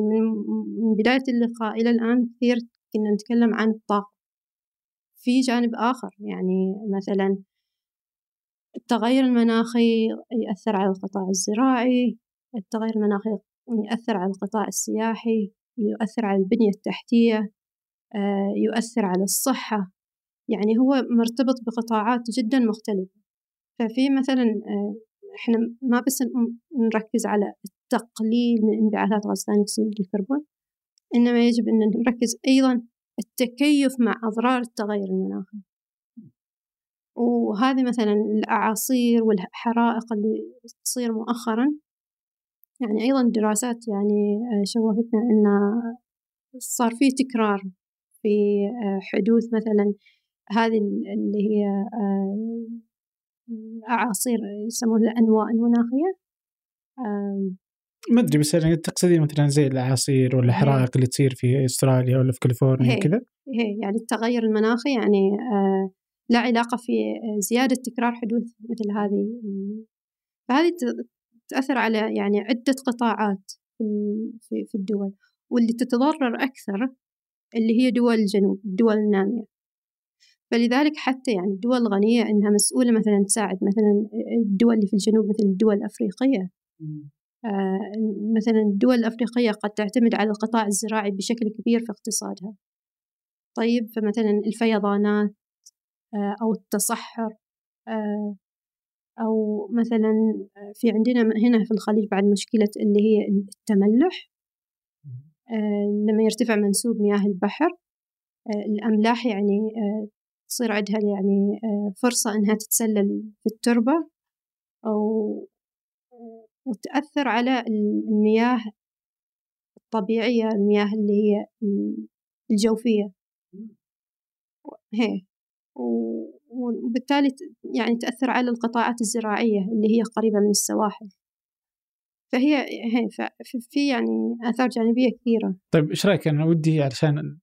من بداية اللقاء إلى الآن كثير كنا نتكلم عن الطاقة في جانب آخر يعني مثلا التغير المناخي يأثر على القطاع الزراعي التغير المناخي يؤثر على القطاع السياحي يؤثر على البنية التحتية آه، يؤثر على الصحة يعني هو مرتبط بقطاعات جدا مختلفة. ففي مثلا آه، إحنا ما بس نركز على التقليل من إنبعاثات غاز ثاني أكسيد الكربون إنما يجب أن نركز أيضا التكيف مع أضرار التغير المناخي. وهذه مثلا الأعاصير والحرائق اللي تصير مؤخرا. يعني أيضا دراسات يعني آه، شوفتنا أن صار في تكرار في آه، حدوث مثلا هذه اللي هي آه، أعاصير يسمونها الأنواء المناخية. ما أدري بس يعني تقصدين مثلا زي الاعاصير ولا الحرائق اللي تصير في أستراليا ولا في كاليفورنيا كذا؟ هي يعني التغير المناخي يعني آه لا علاقة في زيادة تكرار حدوث مثل هذه. فهذه تأثر على يعني عدة قطاعات في, في الدول. واللي تتضرر أكثر اللي هي دول الجنوب الدول النامية. فلذلك حتى يعني الدول الغنية إنها مسؤولة مثلا تساعد مثلا الدول اللي في الجنوب مثل الدول الأفريقية. آه مثلا الدول الأفريقية قد تعتمد على القطاع الزراعي بشكل كبير في اقتصادها. طيب فمثلا الفيضانات آه أو التصحر آه أو مثلا في عندنا هنا في الخليج بعد مشكلة اللي هي التملح. آه لما يرتفع منسوب مياه البحر آه الأملاح يعني آه تصير عندها يعني آه، فرصة إنها تتسلل في التربة أو وتأثر على المياه الطبيعية المياه اللي هي الجوفية. هي. وبالتالي يعني تأثر على القطاعات الزراعية اللي هي قريبة من السواحل. فهي هي في يعني آثار جانبية كثيرة. طيب إيش رأيك؟ أنا ودي علشان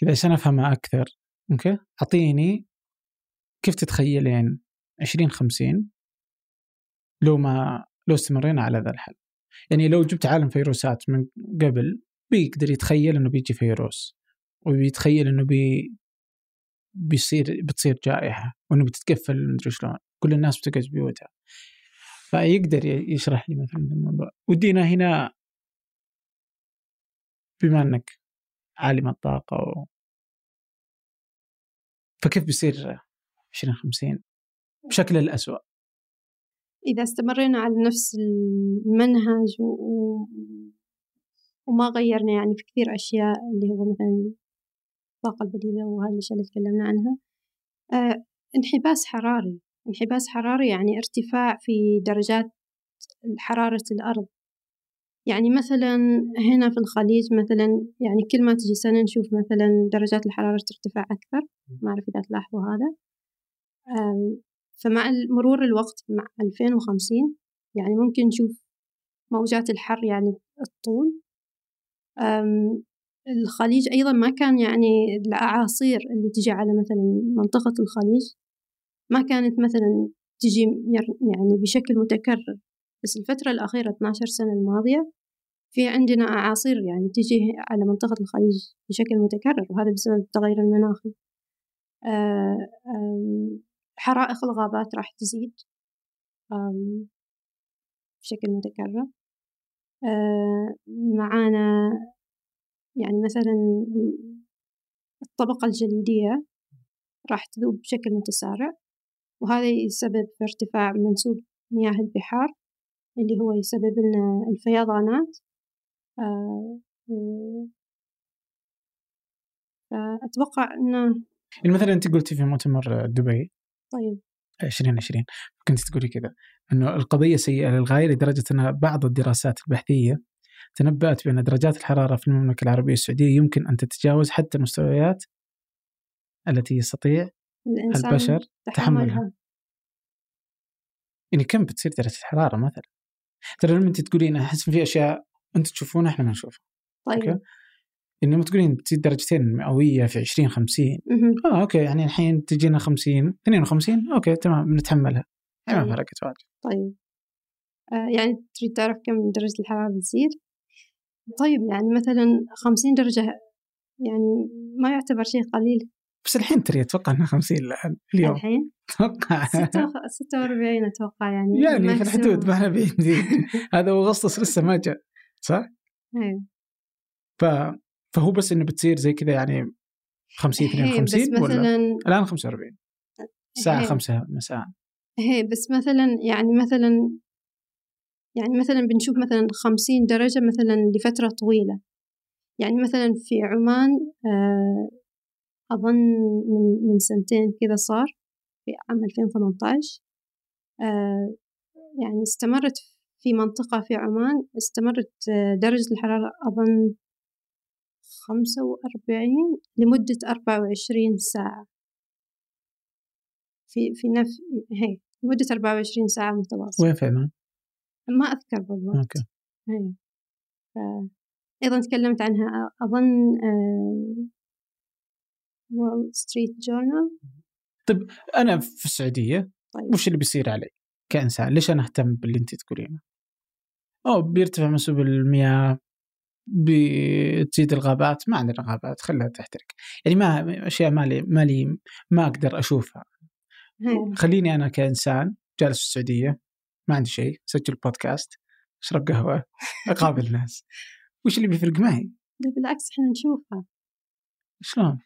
كذا عشان أفهمها أكثر. okay؟ أعطيني كيف تتخيلين 2050 لو ما لو استمرينا على ذا الحل. يعني لو جبت عالم فيروسات من قبل بيقدر يتخيل إنه بيجي فيروس وبيتخيل إنه بي بيصير بتصير جائحة وإنه بتتقفل مدري شلون. كل الناس بتقعد بيوتها فيقدر يشرح لي مثلا الموضوع. ودينا هنا بما إنك عالم الطاقة فكيف بيصير 2050 بشكل الأسوأ. إذا استمرينا على نفس المنهج و... وما غيرنا يعني في كثير أشياء اللي هو مثلا الطاقة البديلة وهذه الأشياء اللي تكلمنا عنها. آه انحباس حراري. انحباس حراري يعني ارتفاع في درجات حرارة الأرض. يعني مثلا هنا في الخليج مثلا يعني كل ما تجي سنة نشوف مثلا درجات الحرارة ترتفع أكثر. ما أعرف إذا تلاحظوا هذا. فمع مرور الوقت مع 2050 يعني ممكن نشوف موجات الحر يعني الطول. الخليج أيضا ما كان يعني الأعاصير اللي تجي على مثلا منطقة الخليج ما كانت مثلا تجي يعني بشكل متكرر. بس الفترة الأخيرة 12 سنة الماضية في عندنا أعاصير يعني تجي على منطقة الخليج بشكل متكرر وهذا بسبب التغير المناخي آه، حرائق الغابات راح تزيد بشكل متكرر. آه، معانا يعني مثلا الطبقة الجليدية راح تذوب بشكل متسارع وهذا يسبب في ارتفاع منسوب مياه البحار اللي هو يسبب لنا الفيضانات. آه، فأتوقع أنه يعني مثلا أنت قلتي في مؤتمر دبي طيب. 2020 كنت تقولي كذا أنه القضية سيئة للغاية لدرجة أن بعض الدراسات البحثية تنبأت بأن درجات الحرارة في المملكة العربية السعودية يمكن أن تتجاوز حتى المستويات التي يستطيع البشر تحملها. يعني كم بتصير درجة الحرارة مثلا؟ ترى لما أنت تقولين أحس في أشياء انت تشوفونها إحنا ما نشوفها. طيب. okay انما تقولين بتصير درجتين مئوية في 20 50 مهم. آه okay يعني الحين تجينا 50 52 okay تمام بنتحملها يعني ما طيب. فرقت واجد طيب آه يعني تريد تعرف كم درجة الحرارة بتزيد؟ طيب يعني مثلا خمسين درجة يعني ما يعتبر شيء قليل بس الحين ترى أتوقع انها 50 الآن اليوم الحين أتوقع ستة وخ- ستة وأربعين أتوقع يعني يعني في الحدود. ما إحنا بعيدين (laughs) هذا أغسطس لسه ما جاء صح؟ إيه. ف... فهو بس إنه بتصير زي كذا يعني 50 إيه، بس 52 ولا؟ مثلا الآن 45 الساعة إيه. 5 مساء. هي بس مثلا يعني مثلا يعني مثلا بنشوف مثلا خمسين درجة مثلا لفترة طويلة. يعني مثلا في عمان آه، أظن من, من سنتين كذا صار في عام 2018 آه، يعني استمرت في منطقة في عمان استمرت آه، درجة الحرارة أظن خمسة وأربعين لمدة أربعة وعشرين ساعة في في نفس هي لمدة أربعة وعشرين ساعة متواصلة وين في عمان؟ ما أذكر بالضبط إيه. ف- أيضا تكلمت عنها أظن وول ستريت جورنال أنا في السعودية طيب وش اللي بيصير علي كإنسان؟ ليش أنا أهتم باللي أنت تقولينه؟ أو بيرتفع منسوب المياه بتزيد الغابات ما عندنا غابات خليها تحترق. يعني ما أشياء ما لي ما لي ما أقدر أشوفها. خليني أنا كإنسان جالس في السعودية ما عندي شيء سجل بودكاست أشرب قهوة أقابل (laughs) ناس. وش اللي بيفرق معي؟ بالعكس إحنا نشوفها. شلون؟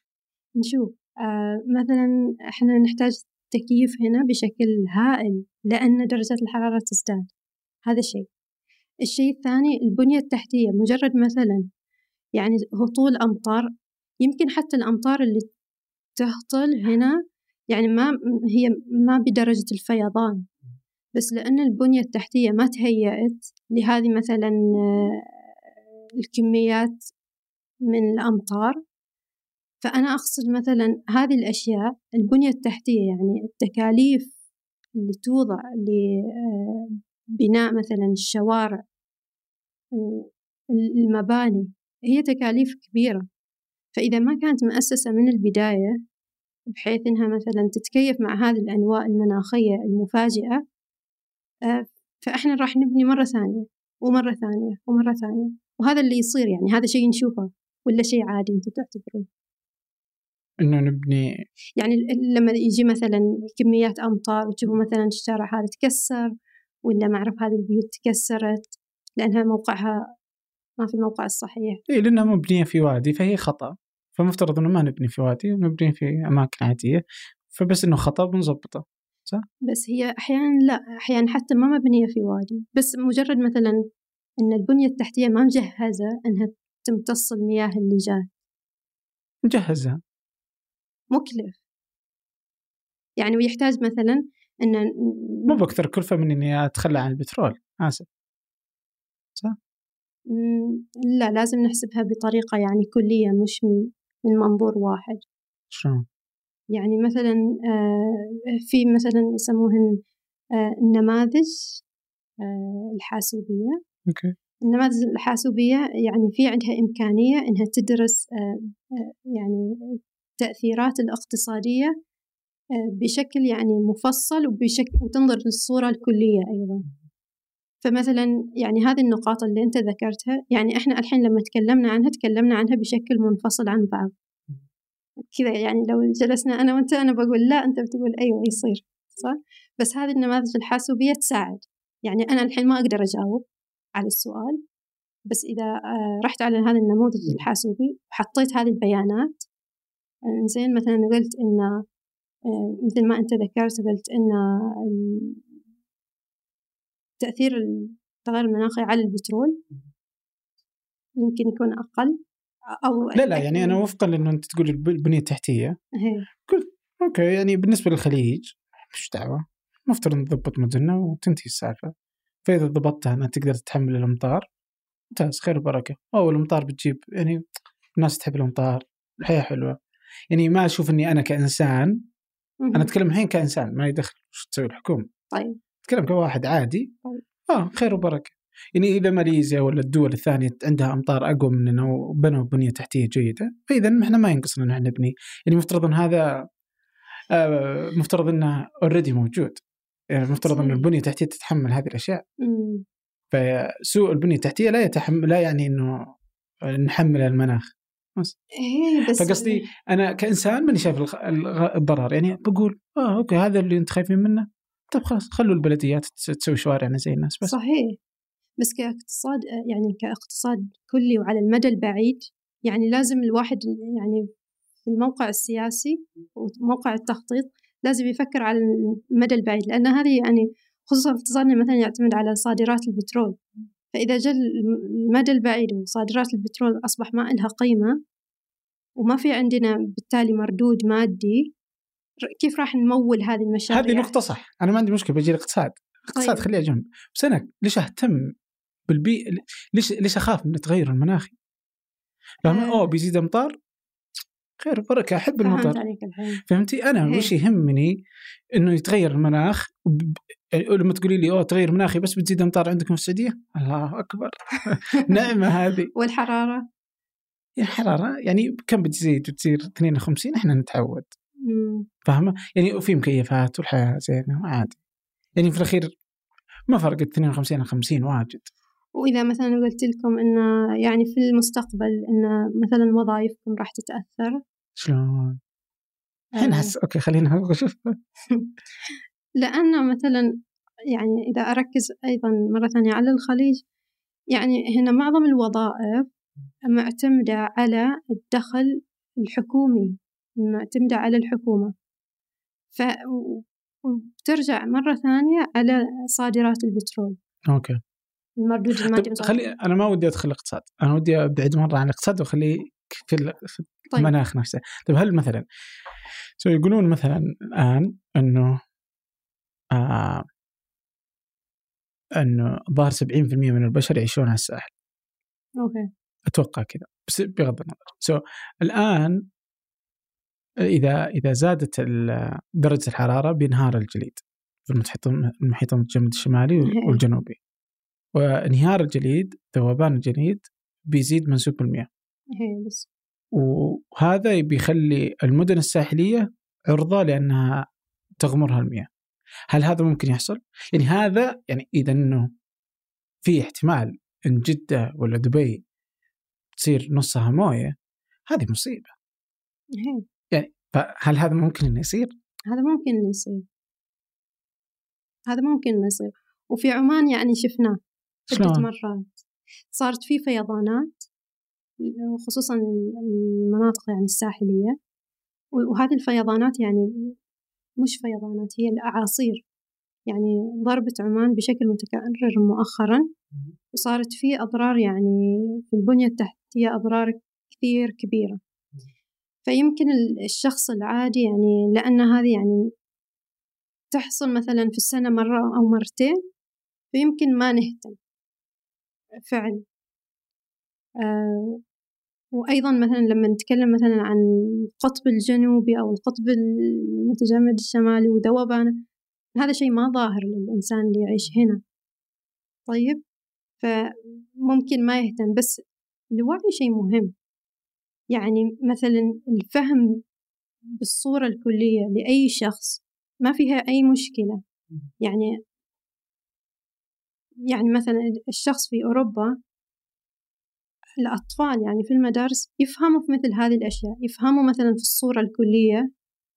نشوف. آه مثلا إحنا نحتاج تكييف هنا بشكل هائل لأن درجة الحرارة تزداد. هذا شيء الشيء الثاني البنية التحتية مجرد مثلا يعني هطول أمطار يمكن حتى الأمطار اللي تهطل هنا يعني ما هي ما بدرجة الفيضان. بس لأن البنية التحتية ما تهيأت لهذه مثلا آه، الكميات من الأمطار فأنا أقصد مثلا هذه الأشياء البنية التحتية يعني التكاليف اللي توضع لبناء مثلا الشوارع آه، المباني هي تكاليف كبيرة. فإذا ما كانت مؤسسة من البداية بحيث إنها مثلا تتكيف مع هذه الأنواع المناخية المفاجئة آه، فإحنا راح نبني مرة ثانية ومرة ثانية ومرة ثانية. وهذا اللي يصير يعني هذا شيء نشوفه ولا شيء عادي أنتوا تعتبروه إنه نبني يعني لما يجي مثلا كميات أمطار وتشوفوا مثلا الشارع هذا تكسر ولا ما أعرف هذه البيوت تكسرت لأنها موقعها ما في الموقع الصحيح. اي لأنها مبنية في وادي فهي خطأ. فمفترض إنه ما نبني في وادي نبني في أماكن عادية فبس إنه خطأ بنظبطه بس هي أحيانا لا أحيانا حتى ما مبنية في وادي. بس مجرد مثلا إن البنية التحتية ما مجهزة إنها تمتص المياه اللي جات نجهزها مكلف. يعني ويحتاج مثلا إن مو باكثر كلفة من إني أتخلى عن البترول آسف. مم، لا لازم نحسبها بطريقة يعني كلية مش من من منظور واحد. شلون؟ يعني مثلا آه، في مثلا يسموهن آه، النماذج آه، الحاسوبية. أوكي. النماذج الحاسوبية يعني في عندها إمكانية إنها تدرس يعني التأثيرات الاقتصادية بشكل يعني مفصل وبشكل وتنظر للصورة الكلية أيضا. فمثلا يعني هذه النقاط اللي أنت ذكرتها يعني إحنا الحين لما تكلمنا عنها تكلمنا عنها بشكل منفصل عن بعض. كذا يعني لو جلسنا أنا وأنت أنا بقول لا أنت بتقول أيوة يصير. صح؟ بس هذه النماذج الحاسوبية تساعد. يعني أنا الحين ما أقدر أجاوب على السؤال بس إذا آه، رحت على هذا النموذج الحاسوبي وحطيت هذه البيانات آه، زين مثلا قلت إن مثل ما أنت ذكرت قلت ال- تأثير التغير المناخي على البترول يمكن يكون أقل أو لا لا يعني أنا وفقا لأنه أنت تقول الب- البنية التحتية. هي. أوكي يعني بالنسبة للخليج مش دعوة. مفترض نضبط مدننا وتنتهي السالفة. فإذا ضبطتها أنها تقدر تتحمل الأمطار ممتاز خير وبركة. أو الأمطار بتجيب يعني الناس تحب الأمطار الحياة حلوة. يعني ما أشوف إني أنا كإنسان أنا. أتكلم الحين كإنسان ما يدخل وش تسوي الحكومة طيب أتكلم كواحد عادي طيب. آه خير وبركة يعني إذا ماليزيا ولا الدول الثانية عندها أمطار أقوى مننا وبنوا بنية تحتية جيدة فإذا إحنا ما ينقصنا إن إحنا نبني يعني مفترض إن هذا آه مفترض إنه already موجود يعني مفترض إن. البنية التحتية تتحمل هذه الأشياء مم. فسوء البنية التحتية لا يتحمل لا يعني إنه نحمل المناخ إيه بس فقصدي أنا كإنسان ماني شايف الضرر. يعني بقول آه okay هذا اللي أنت خايفين منه. طيب خلاص خلوا البلديات تس- تسوي شوارعنا زي الناس بس. صحيح. بس كاقتصاد يعني كاقتصاد كلي وعلى المدى البعيد يعني لازم الواحد يعني في الموقع السياسي وموقع التخطيط لازم يفكر على المدى البعيد لأن هذه يعني خصوصا اقتصادنا مثلا يعتمد على صادرات البترول. فإذا جاء المدى البعيد وصادرات البترول أصبح ما إلها قيمة وما في عندنا بالتالي مردود مادي كيف راح نمول هذه المشاريع؟ هذه نقطة صح أنا ما عندي مشكلة بجي الاقتصاد الاقتصاد طيب. خليها جنب بس أنا ليش أهتم بالبيئة ليش ليش أخاف من التغير المناخي فاهم آه. أوه بيزيد أمطار خير وبركة أحب المطر فهمتي أنا إيه. وش يهمني إنه يتغير المناخ يعني لما تقولي لي أوه تغير مناخي بس بتزيد أمطار عندكم في السعودية؟ الله أكبر. (laughs) نعمة هذه. والحرارة؟ يعني حرارة يعني كم بتزيد؟ بتصير 52 إحنا نتعود. مم. فاهمة؟ يعني وفي مكيفات والحياة زينة عادي يعني في الأخير ما فرقت 52 عن 50 واجد. وإذا مثلا قلت لكم إن يعني في المستقبل إن مثلا وظائفكم راح تتأثر؟ شلون؟ الحين آه، أحس أوكي خلينا نشوف. (laughs) لأن مثلا يعني إذا أركز أيضا مرة ثانية على الخليج يعني هنا معظم الوظائف معتمدة على الدخل الحكومي معتمدة على الحكومة. ف وترجع مرة ثانية على صادرات البترول. okay. المردود المادي طيب خلي أنا ما ودي أدخل الاقتصاد أنا ودي أبعد مرة عن الاقتصاد وأخليه في ال- في طيب. المناخ نفسه. طيب هل مثلا so يقولون مثلا الآن أنه آه أنه ظهر 70% من البشر يعيشون على الساحل. okay. أتوقع كذا بس بغض النظر. so الآن إذا إذا زادت درجة الحرارة بينهار الجليد في المحيط المحيط المتجمد الشمالي إيه. (laughs) والجنوبي. وانهيار الجليد ذوبان الجليد بيزيد منسوب المياه هي بس. وهذا بيخلي المدن الساحلية عرضة لأنها تغمرها المياه. هل هذا ممكن يحصل؟ يعني هذا يعني إذا إنه في احتمال إن جدة ولا دبي تصير نصها موية هذه مصيبة هي يعني فهل هذا ممكن إنه يصير؟ هذا ممكن إنه يصير هذا ممكن إنه يصير وفي عمان يعني شفناه عدة؟ مرات صارت في فيضانات وخصوصا المناطق يعني الساحلية وهذه الفيضانات يعني مش فيضانات هي الأعاصير. يعني ضربت عمان بشكل متكرر مؤخرا. وصارت في أضرار يعني في البنية التحتية أضرار كثير كبيرة. فيمكن ال- الشخص العادي يعني لأن هذه يعني تحصل مثلا في السنة مرة أو مرتين فيمكن ما نهتم. فعل آه وأيضا مثلا لما نتكلم مثلا عن القطب الجنوبي أو القطب المتجمد الشمالي وذوبانه هذا شيء ما ظاهر للإنسان اللي يعيش هنا. طيب فممكن ما يهتم بس الوعي شيء مهم. يعني مثلا الفهم بالصورة الكلية لأي شخص ما فيها أي مشكلة. يعني يعني مثلا الشخص في أوروبا الأطفال يعني في المدارس يفهموا في مثل هذه الأشياء يفهموا مثلا في الصورة الكلية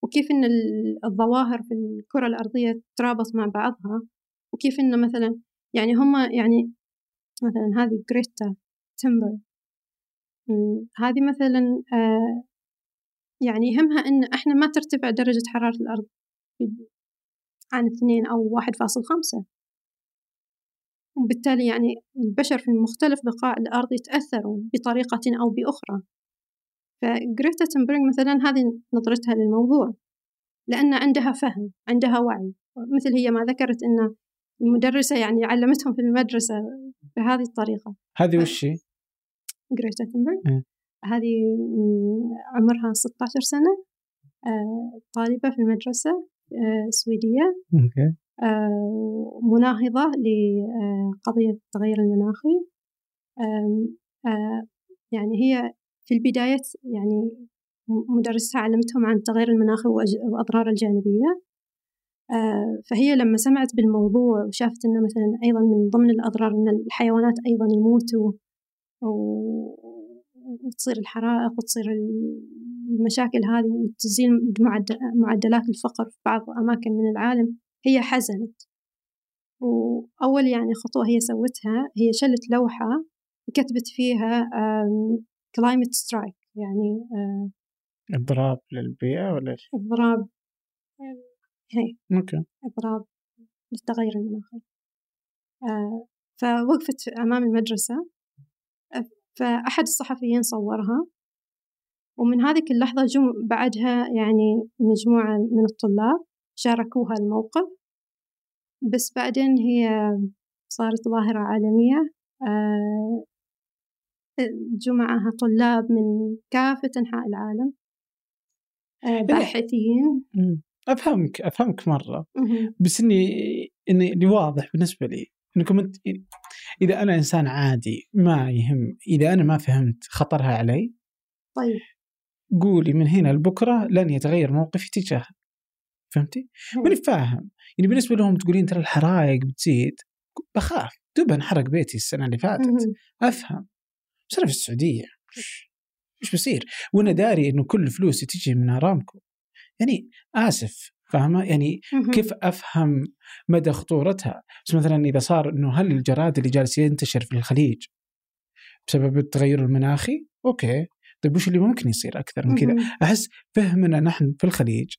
وكيف إن ال- الظواهر في الكرة الأرضية تترابط مع بعضها وكيف إن مثلا يعني هم يعني مثلا هذه جريتا تمبر هذه مثلا آه يعني يهمها إن إحنا ما ترتفع درجة حرارة الأرض عن اثنين أو واحد فاصل خمسة. وبالتالي يعني البشر في مختلف بقاع الأرض يتأثروا بطريقة أو بأخرى. فجريتا تنبرينغ مثلا هذه نظرتها للموضوع لأن عندها فهم عندها وعي. مثل هي ما ذكرت أن المدرسة يعني علمتهم في المدرسة بهذه الطريقة. هذه وش هي؟ جريتا تنبرينغ مم. هذه عمرها 16 سنة آه، طالبة في المدرسة آه، سويدية. مناهضة لقضية التغير المناخي. يعني هي في البداية يعني مدرستها علمتهم عن التغير المناخي وأضراره الجانبية. فهي لما سمعت بالموضوع وشافت إنه مثلا أيضا من ضمن الأضرار إن الحيوانات أيضا يموتوا وتصير الحرائق وتصير المشاكل هذه وتزيد معدلات الفقر في بعض أماكن من العالم هي حزنت. وأول يعني خطوة هي سوتها هي شلت لوحة وكتبت فيها climate strike يعني إضراب للبيئة ولا إيش؟ إضراب هي أوكي. إضراب للتغير المناخي. فوقفت أمام المدرسة. فأحد الصحفيين صورها. ومن هذيك اللحظة جم بعدها يعني مجموعة من الطلاب شاركوها الموقف. بس بعدين هي صارت ظاهرة عالمية. آه، جو معها طلاب من كافة أنحاء العالم. آه، باحثين. أفهمك أفهمك مرة. بس إني إني اللي واضح بالنسبة لي إنكم أنت إذا أنا إنسان عادي ما يهم إذا أنا ما فهمت خطرها علي طيب. قولي من هنا لبكرة لن يتغير موقفي تجاهها فهمتي؟ ماني فاهم يعني بالنسبة لهم تقولين ترى الحرائق بتزيد بخاف دوب انحرق بيتي السنة اللي فاتت أفهم بس أنا في السعودية إيش بصير؟ وأنا داري إنه كل فلوسي تجي من أرامكو يعني آسف فاهمة؟ يعني كيف أفهم مدى خطورتها؟ بس مثلا إذا صار إنه هل الجراد اللي جالس ينتشر في الخليج بسبب التغير المناخي؟ أوكي طيب وش اللي ممكن يصير أكثر من كذا؟ أحس فهمنا نحن في الخليج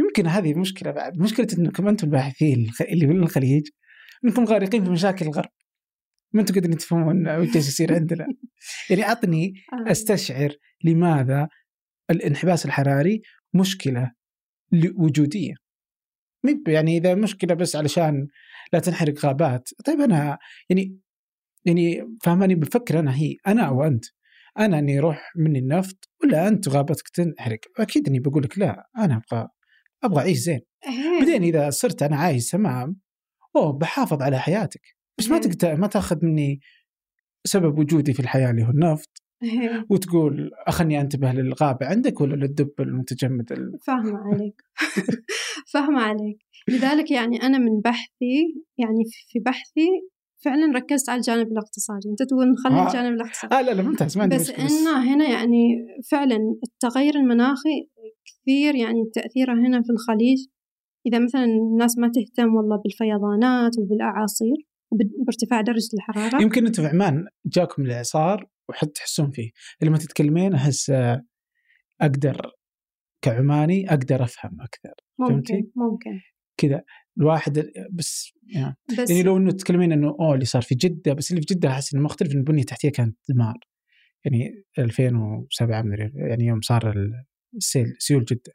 يمكن هذه مشكلة بعد. مشكلة إنكم أنتم الباحثين اللي من الخليج إنكم غارقين في مشاكل الغرب. ما أنتم قادرين تفهمون وش يصير عندنا. (laughs) يعني عطني آه. أستشعر لماذا الانحباس الحراري مشكلة وجوديه يعني إذا مشكلة بس علشان لا تنحرق غابات. طيب أنا يعني يعني فهماني بفكر أنا هي أنا أو أنت أنا أني يروح مني النفط ولا أنت غابتك تنحرق؟ أكيد أني بقول لك لا أنا أبغى أبغى أعيش زين. بعدين إذا صرت أنا عايش تمام أوه بحافظ على حياتك. بس ما تقدر ما تأخذ مني سبب وجودي في الحياة اللي هو النفط. وتقول أخلني أنتبه للغابة عندك ولا للدب المتجمد ال... (laughs) فاهمة عليك. (laughs) فاهمة عليك. لذلك يعني أنا من بحثي يعني في بحثي فعلا ركزت على الجانب الاقتصادي. أنت تقول نخلي آه. الجانب الاقتصادي. آه لا لا ممتاز ما عندي بس إنه هنا يعني فعلا التغير المناخي كثير يعني تأثيره هنا في الخليج؟ إذا مثلا الناس ما تهتم والله بالفيضانات وبالأعاصير بارتفاع درجة الحرارة؟ يمكن أنتم في عمان جاكم الإعصار وحد تحسون فيه. لما تتكلمين أحس أقدر كعماني أقدر أفهم أكثر. ممكن فهمتي؟ ممكن كذا. الواحد بس يعني, بس يعني لو إنه تتكلمين إنه أوه اللي صار في جدة بس اللي في جدة أحس إنه مختلف إن البنية التحتية كانت دمار. يعني 2007 يعني يوم صار السيل سيول جده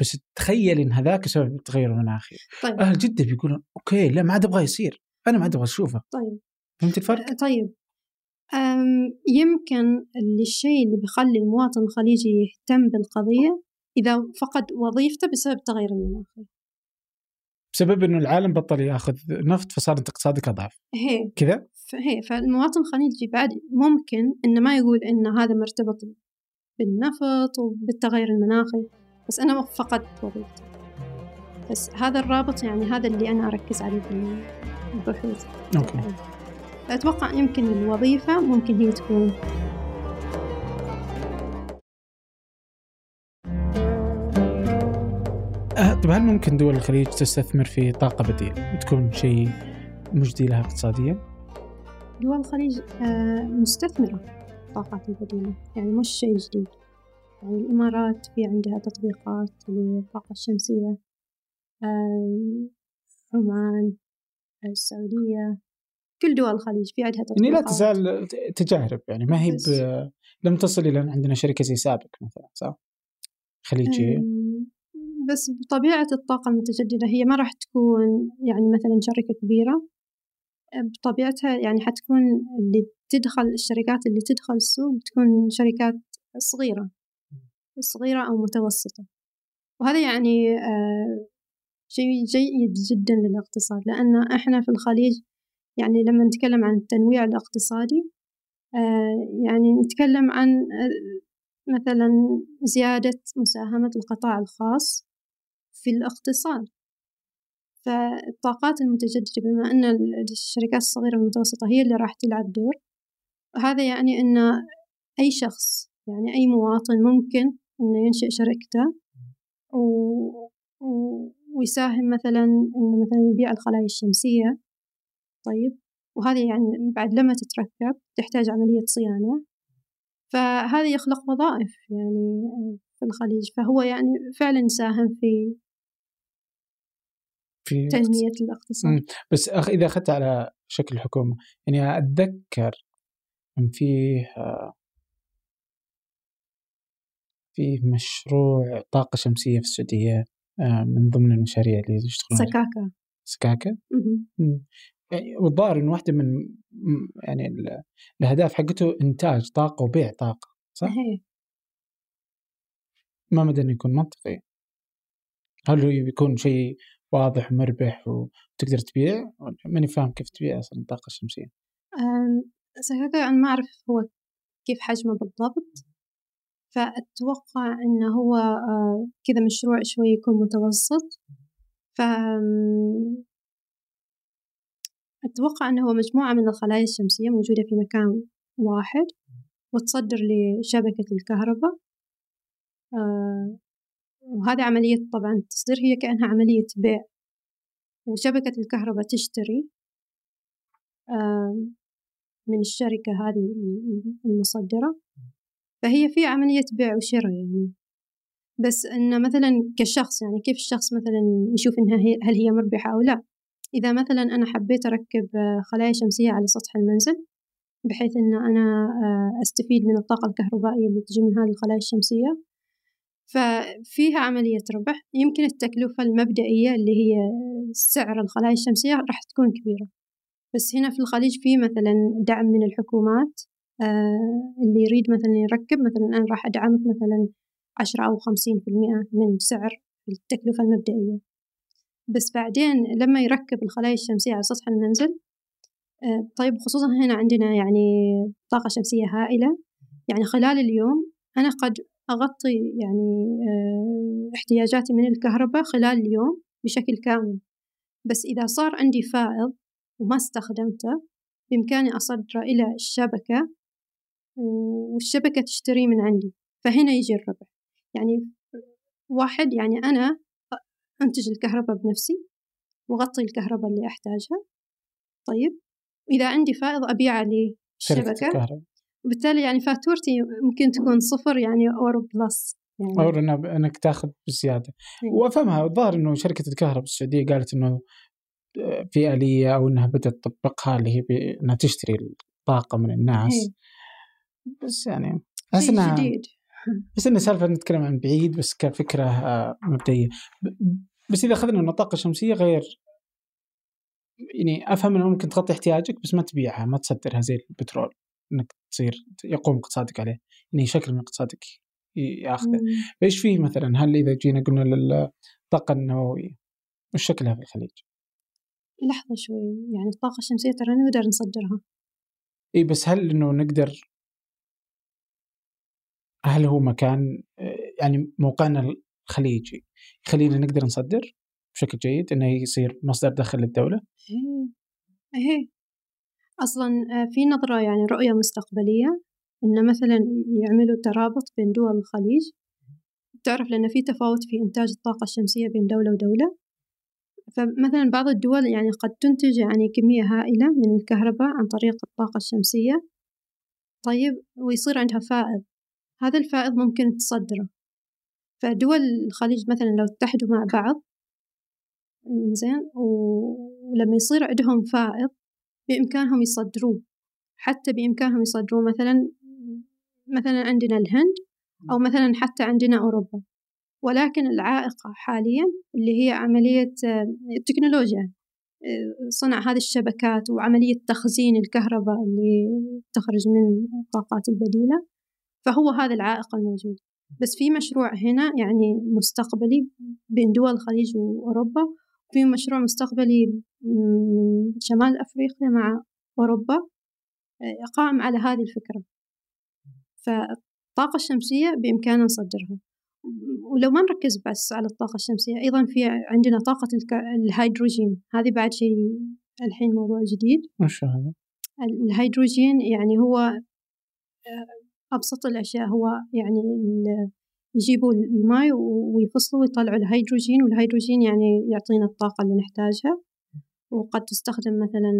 بس تخيل إن هذاك سبب التغير المناخي طيب. أهل جدة بيقولون أوكي لا ما عاد أبغى يصير. أنا ما عاد أبغى أشوفه. طيب. فهمت الفرق؟ طيب. يمكن الشيء اللي بيخلي المواطن الخليجي يهتم بالقضية إذا فقد وظيفته بسبب التغير المناخي بسبب إنه العالم بطل يأخذ نفط فصار اقتصادك أضعف. هي. كذا؟ هي. فالمواطن الخليجي بعد ممكن إنه ما يقول إن هذا مرتبط بالنفط وبالتغير المناخي بس أنا فقدت وظيفتي بس هذا الرابط يعني هذا اللي أنا أركز عليه في البحوث. أوكي. أتوقع يمكن الوظيفة ممكن هي تكون أه طيب هل ممكن دول الخليج تستثمر في طاقة بديلة؟ وتكون شيء مجدي لها اقتصاديا؟ دول الخليج أه مستثمرة. الطاقات البديلة يعني مش شيء جديد يعني الإمارات في عندها تطبيقات للطاقة الشمسية عمان السعودية كل دول الخليج في عندها تطبيقات يعني لا تزال تجارب يعني ما هي ب... لم تصل إلى عندنا شركة زي سابق مثلا صح؟ خليجية. بس بطبيعة الطاقة المتجددة هي ما راح تكون يعني مثلا شركة كبيرة بطبيعتها يعني حتكون اللي تدخل الشركات اللي تدخل السوق بتكون شركات صغيرة صغيرة أو متوسطة. وهذا يعني آه، شيء جيد جدا للاقتصاد لأن إحنا في الخليج يعني لما نتكلم عن التنويع الاقتصادي آه، يعني نتكلم عن آه، مثلا زيادة مساهمة القطاع الخاص في الاقتصاد. فالطاقات المتجددة بما أن الشركات الصغيرة والمتوسطة هي اللي راح تلعب دور. هذا يعني أن أي شخص يعني أي مواطن ممكن أنه ينشئ شركته و... و... ويساهم مثلا مثلا يبيع الخلايا الشمسية. طيب. وهذه يعني بعد لما تتركب تحتاج عملية صيانة. فهذا يخلق وظائف يعني في الخليج. فهو يعني فعلا يساهم في في تنمية الاقتصاد. بس أخ إذا أخذت على شكل الحكومة يعني أتذكر أن فيه فيه مشروع طاقة شمسية في السعودية آه، من ضمن المشاريع اللي يشتغلون سكاكا. سكاكا؟ يعني والظاهر انه واحدة من يعني الأهداف حقته إنتاج طاقة وبيع طاقة صح؟ هي. ما مدى إنه يكون منطقي؟ هل هو بيكون شيء واضح ومربح وتقدر تبيع ماني فاهم كيف تبيع أصلا الطاقه الشمسية. سكاكا أنا ما أعرف هو كيف حجمه بالضبط. فأتوقع إنه هو آه، كذا مشروع شوي يكون متوسط. ف أتوقع أنه هو مجموعة من الخلايا الشمسية موجودة في مكان واحد وتصدر لشبكة الكهرباء. آه وهذه عملية طبعا التصدير هي كأنها عملية بيع. وشبكة الكهرباء تشتري آه من الشركة هذه المصدرة. فهي في عملية بيع وشراء يعني. بس إن مثلا كشخص يعني كيف الشخص مثلا يشوف إنها هي هل هي مربحة أو لا؟ إذا مثلا أنا حبيت أركب خلايا شمسية على سطح المنزل بحيث إن أنا آه، أستفيد من الطاقة الكهربائية اللي تجي من هذه الخلايا الشمسية ففيها عملية ربح. يمكن التكلفة المبدئية اللي هي سعر الخلايا الشمسية راح تكون كبيرة. بس هنا في الخليج في مثلا دعم من الحكومات آه، اللي يريد مثلا يركب مثلا أنا راح أدعمك مثلا عشرة أو خمسين في المئة من سعر التكلفة المبدئية. بس بعدين لما يركب الخلايا الشمسية على سطح المنزل آه، طيب خصوصا هنا عندنا يعني طاقة شمسية هائلة. يعني خلال اليوم أنا قد أغطي يعني آه، احتياجاتي من الكهرباء خلال اليوم بشكل كامل. بس إذا صار عندي فائض وما استخدمته بإمكاني أصدره إلى الشبكة والشبكة تشتري من عندي. فهنا يجي الربح. يعني واحد يعني أنا أنتج الكهرباء بنفسي وأغطي الكهرباء اللي أحتاجها. طيب وإذا عندي فائض أبيعه للشبكة. وبالتالي يعني فاتورتي ممكن تكون صفر يعني أو plus يعني أو إنك تاخذ بزيادة إيه. وأفهمها الظاهر إنه شركة الكهرباء السعودية قالت إنه آه، في اليه أو إنها بدأت تطبقها اللي هي إنها تشتري الطاقة من الناس هي. إيه. بس يعني أحس إنها جديد بس انه سالفة نتكلم عن بعيد بس كفكرة آه، مبدئية بس إذا أخذنا ان الطاقه الشمسية غير يعني أفهم إنه ممكن تغطي احتياجك بس ما تبيعها ما تصدرها زي البترول إنك تصير يقوم اقتصادك عليه يعني شكل من اقتصادك ياخذه. فايش فيه مثلا؟ هل إذا جينا قلنا للطاقه النووية وش شكلها في الخليج؟ لحظة شوي يعني الطاقة الشمسية ترى نقدر نصدرها. إي بس هل إنه نقدر هل هو مكان يعني موقعنا الخليجي يخلينا نقدر نصدر بشكل جيد إنه يصير مصدر دخل للدولة؟ إيه. أصلا آه، في نظرة يعني رؤية مستقبلية إن مثلا يعملوا ترابط بين دول الخليج. تعرف لأن في تفاوت في إنتاج الطاقة الشمسية بين دولة ودولة. فمثلا بعض الدول يعني قد تنتج يعني كمية هائلة من الكهرباء عن طريق الطاقة الشمسية. طيب ويصير عندها فائض. هذا الفائض ممكن تصدره. فدول الخليج مثلا لو اتحدوا مع بعض زين ولما يصير عندهم فائض بإمكانهم يصدروه. حتى بإمكانهم يصدروه مثلا مثلا عندنا الهند أو مثلا حتى عندنا أوروبا. ولكن العائقة حاليا اللي هي عملية التكنولوجيا صنع هذه الشبكات وعملية تخزين الكهرباء اللي تخرج من الطاقات البديلة فهو هذا العائق الموجود. بس في مشروع هنا يعني مستقبلي بين دول الخليج وأوروبا في مشروع مستقبلي من شمال أفريقيا مع أوروبا آه، قائم على هذه الفكرة. فالطاقة الشمسية بإمكاننا نصدرها. ولو ما نركز بس على الطاقة الشمسية أيضا في عندنا طاقة الهيدروجين. هذه بعد شيء الحين موضوع جديد. وش هذا؟ الهيدروجين يعني هو آه، أبسط الأشياء. هو يعني يجيبوا الماء ويفصلوا ويطلعوا الهيدروجين والهيدروجين يعني يعطينا الطاقة اللي نحتاجها. وقد تستخدم مثلا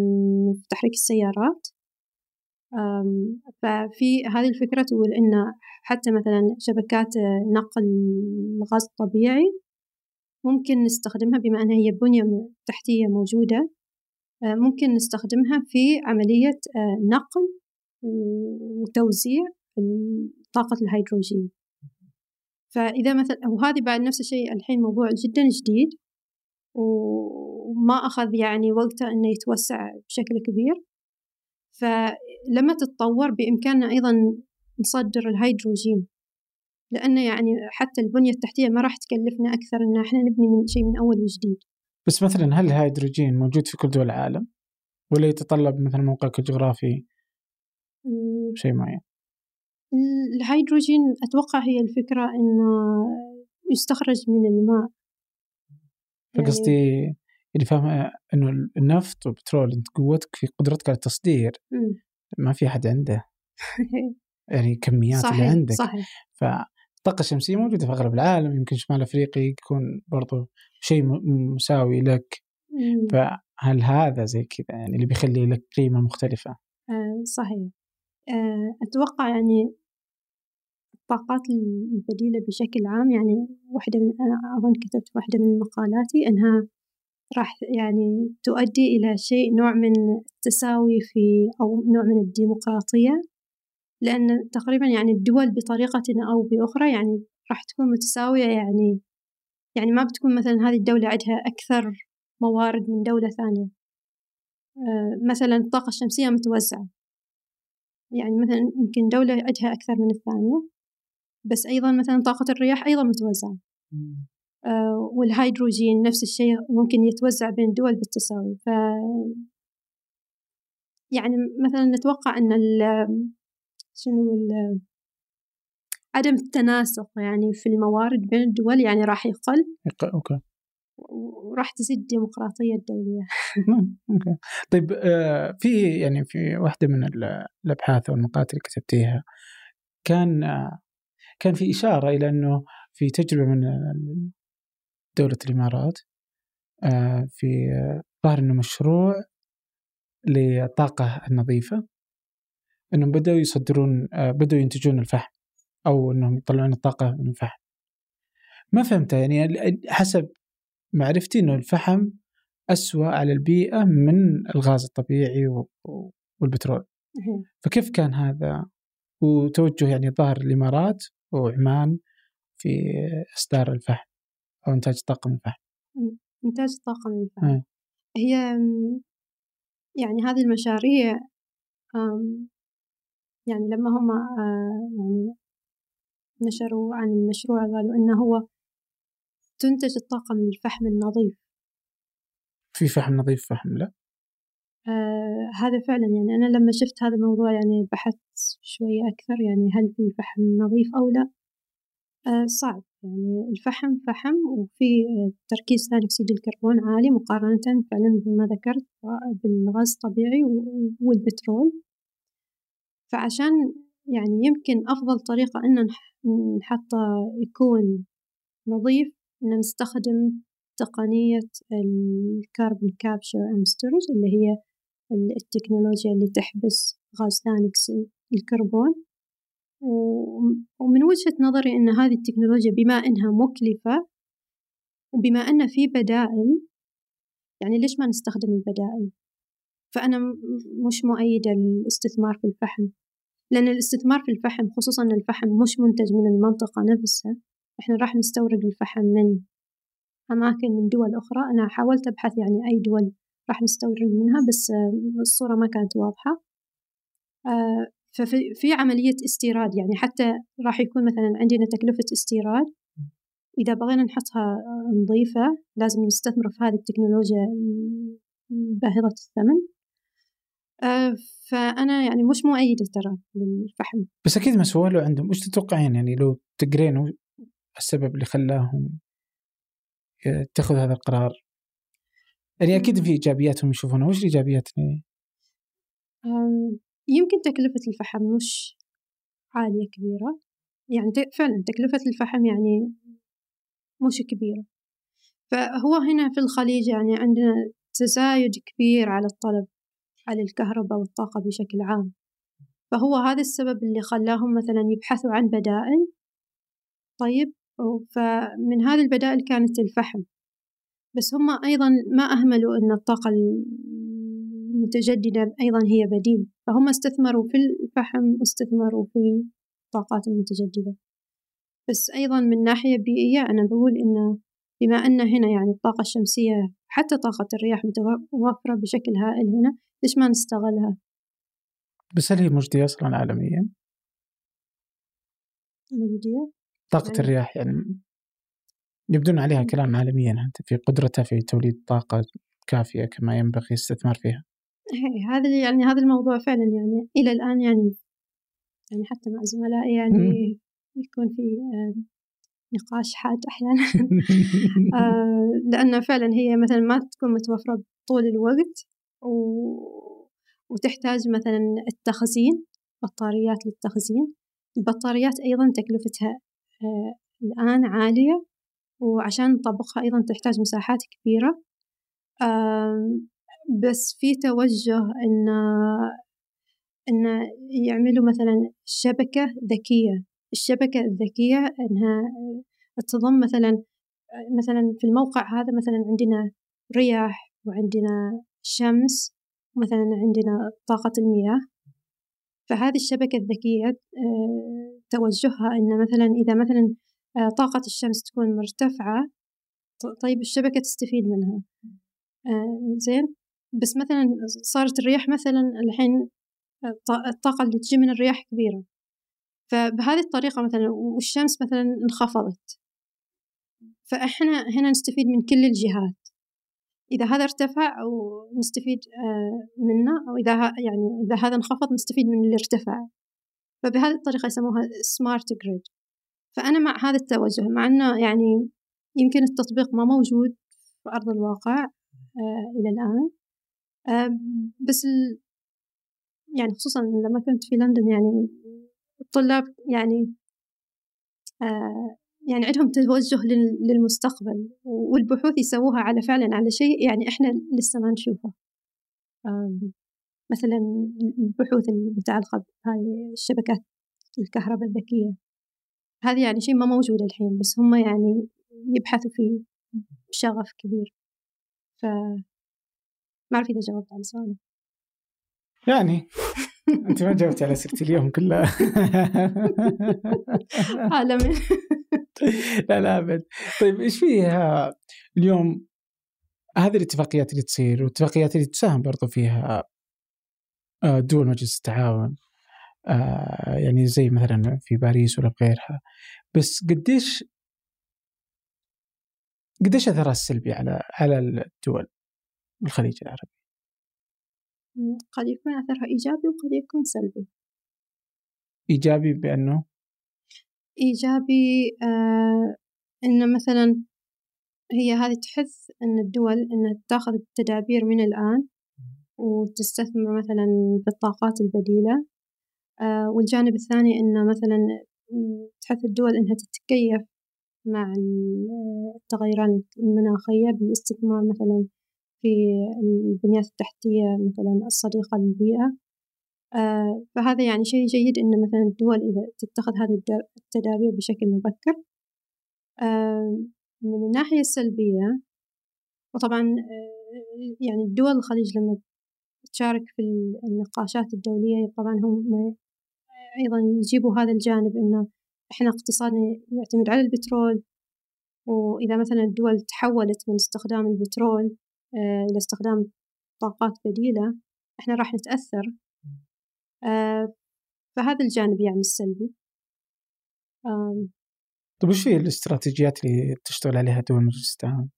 في تحريك السيارات. ففي هذه الفكرة تقول إن حتى مثلا شبكات نقل الغاز الطبيعي ممكن نستخدمها بما أنها هي بنية تحتية موجودة. ممكن نستخدمها في عملية نقل وتوزيع طاقة الهيدروجين. فإذا مثلا وهذه بعد نفس الشيء الحين موضوع جدا جديد وما أخذ يعني وقته إنه يتوسع بشكل كبير. فلما تتطور بإمكاننا أيضا نصدر الهيدروجين. لأنه يعني حتى البنية التحتية ما راح تكلفنا أكثر إن إحنا نبني من شيء من أول وجديد. بس مثلا هل الهيدروجين موجود في كل دول العالم؟ ولا يتطلب مثلا موقعك الجغرافي شيء معين؟ الهيدروجين أتوقع هي الفكرة إنه يستخرج من الماء. فقصدي يعني اللي فاهمة إنه النفط والبترول أنت قوتك في قدرتك على التصدير. ما في أحد عنده. (laughs) يعني كميات صحيح اللي عندك. صحيح. فالطاقة الشمسية موجودة في أغلب العالم يمكن شمال أفريقيا يكون برضو شيء مساوي لك. فهل هذا زي كذا يعني اللي بيخلي لك قيمة مختلفة؟ آه صحيح. آه أتوقع يعني الطاقات البديلة بشكل عام يعني واحدة من أظن كتبت واحدة من مقالاتي أنها راح يعني تؤدي إلى شيء نوع من التساوي في أو نوع من الديمقراطية لأن تقريبا يعني الدول بطريقة أو بأخرى يعني راح تكون متساوية يعني يعني ما بتكون مثلا هذه الدولة عندها أكثر موارد من دولة ثانية. آه، مثلا الطاقة الشمسية متوزعة. يعني مثلا يمكن دولة عندها أكثر من الثانية. بس أيضا مثلا طاقة الرياح أيضا متوزعة. آه والهيدروجين نفس الشيء ممكن يتوزع بين الدول بالتساوي. ف يعني مثلا نتوقع أن ال شنو ال عدم التناسق يعني في الموارد بين الدول يعني راح يقل. okay. وراح تزيد الديمقراطية الدولية. (laughs) أوكي. طيب آه في يعني في واحدة من الأبحاث أو المقالات اللي كتبتيها كان آه كان في إشارة إلى أنه في تجربة من دولة الإمارات آه، في ظهر أنه مشروع للطاقة النظيفة أنهم بدأوا يصدرون آه، بدأوا ينتجون الفحم أو أنهم يطلعون الطاقة من الفحم. ما فهمت يعني حسب معرفتي أنه الفحم أسوأ على البيئة من الغاز الطبيعي والبترول. فكيف كان هذا؟ وتوجه يعني ظهر الإمارات وعمان في إصدار الفحم أو إنتاج الطاقة من الفحم إنتاج الطاقة من الفحم هي يعني هذه المشاريع يعني لما هم آه، يعني نشروا عن المشروع قالوا إنه هو تنتج الطاقة من الفحم النظيف. في فحم نظيف فحم لا؟ آه هذا فعلا يعني أنا لما شفت هذا الموضوع يعني بحثت شوية أكثر يعني هل في فحم نظيف أو لا؟ آه صعب يعني الفحم فحم وفي تركيز ثاني أكسيد الكربون عالي مقارنة فعلا بما ذكرت بالغاز الطبيعي والبترول. فعشان يعني يمكن أفضل طريقة إن نحطه يكون نظيف إن نستخدم تقنية ال carbon capture and storage اللي هي التكنولوجيا اللي تحبس غاز ثاني الكربون. ومن وجهة نظري أن هذه التكنولوجيا بما أنها مكلفة وبما أن في بدائل يعني ليش ما نستخدم البدائل؟ فأنا مش مؤيدة للاستثمار في الفحم. لأن الاستثمار في الفحم خصوصا الفحم مش منتج من المنطقة نفسها إحنا راح نستورد الفحم من أماكن من دول أخرى. أنا حاولت أبحث يعني أي دول راح نستورد منها بس الصورة ما كانت واضحة. آه، ففي عملية استيراد يعني حتى راح يكون مثلا عندنا تكلفة استيراد. إذا بغينا نحطها نظيفة لازم نستثمر في هذه التكنولوجيا باهظة الثمن. آه، فأنا يعني مش مؤيدة ترى للفحم. بس أكيد مسوى له عندهم. وش تتوقعين يعني لو تقرين السبب اللي خلاهم يتخذوا هذا القرار؟ يعني أكيد في إيجابياتهم يشوفونها. وش الإيجابيات؟ يمكن تكلفة الفحم مش عالية كبيرة. يعني فعلا تكلفة الفحم يعني مش كبيرة. فهو هنا في الخليج يعني عندنا تزايد كبير على الطلب على الكهرباء والطاقة بشكل عام. فهو هذا السبب اللي خلاهم مثلا يبحثوا عن بدائل. طيب فمن هذه البدائل كانت الفحم. بس هم أيضا ما أهملوا أن الطاقة المتجددة أيضا هي بديل فهم استثمروا في الفحم واستثمروا في الطاقات المتجددة بس أيضا من ناحية بيئية أنا بقول إنه بما أن هنا يعني الطاقة الشمسية حتى طاقة الرياح متوفرة بشكل هائل هنا ليش ما نستغلها؟ بس هل هي مجدية أصلا عالميا؟ مجدية؟ طاقة يعني... الرياح يعني يبدون عليها كلام عالميا في قدرتها في توليد طاقة كافية كما ينبغي الإستثمار فيها. هذا يعني هذا الموضوع فعلا يعني إلى الآن يعني يعني حتى مع زملائي يعني يكون في نقاش حاد أحيانا. (laughs) آه، لأن فعلا هي مثلا ما تكون متوفرة طول الوقت و... وتحتاج مثلا التخزين بطاريات للتخزين. البطاريات أيضا تكلفتها آه، الآن عالية. وعشان نطبقها أيضا تحتاج مساحات كبيرة. بس في توجه إن إن يعملوا مثلا شبكة ذكية. الشبكة الذكية إنها تضم مثلا مثلا في الموقع هذا مثلا عندنا رياح وعندنا شمس مثلا عندنا طاقة المياه. فهذه الشبكة الذكية آه، توجهها إن مثلا إذا مثلا طاقة الشمس تكون مرتفعة طيب الشبكة تستفيد منها. آه، زين. بس مثلا صارت الرياح مثلا الحين الطاقة اللي تجي من الرياح كبيرة. فبهذه الطريقة مثلا والشمس مثلا انخفضت. فإحنا هنا نستفيد من كل الجهات. إذا هذا ارتفع أو نستفيد آه، منه أو إذا يعني إذا هذا انخفض نستفيد من اللي ارتفع. فبهذه الطريقة يسموها سمارت جريد فأنا مع هذا التوجه مع أنه يعني يمكن التطبيق ما موجود في أرض الواقع آه، إلى الآن. آه، بس يعني خصوصا لما كنت في لندن يعني الطلاب يعني آه يعني عندهم توجه للمستقبل والبحوث يسووها على فعلا على شيء يعني إحنا لسه ما نشوفه. مثلا البحوث المتعلقة بهاي الشبكات الكهرباء الذكية. هذه يعني شيء ما موجود الحين بس هم يعني يبحثوا فيه بشغف كبير. ف ما أعرف إذا جاوبت على سؤالك. يعني. (laughs) أنت ما جاوبت على اسئلتي اليوم كلها. (laughs) عالمي (laughs) لا لا أبد. طيب إيش فيها اليوم؟ هذه الاتفاقيات اللي تصير والاتفاقيات اللي تساهم برضو فيها آه، دول مجلس التعاون. آه، يعني زي مثلا في باريس ولا بغيرها بس قديش قديش اثرها السلبي على على الدول الخليج العربي؟ قد يكون أثرها إيجابي وقد يكون سلبي. إيجابي بأنه؟ إيجابي آه إنه مثلا هي هذه تحث إن الدول إنها تاخذ التدابير من الآن وتستثمر مثلا في الطاقات البديلة. والجانب الثاني إنه مثلا تحث الدول إنها تتكيف مع التغيرات المناخية بالاستثمار مثلا في البنيات التحتية مثلا الصديقة للبيئة. آه، فهذا يعني شيء جيد إن مثلا الدول إذا تتخذ هذه التدابير بشكل مبكر. آه، من الناحية السلبية وطبعا آه، يعني الدول الخليج لما تشارك في النقاشات الدولية طبعا هم أيضا يجيبوا هذا الجانب إنه إحنا اقتصادنا يعتمد على البترول وإذا مثلا الدول تحولت من استخدام البترول آه، إلى استخدام طاقات بديلة إحنا راح نتأثر. آه، فهذا الجانب يعني السلبي. طيب وش هي الاستراتيجيات اللي تشتغل عليها دول مجلس التعاون؟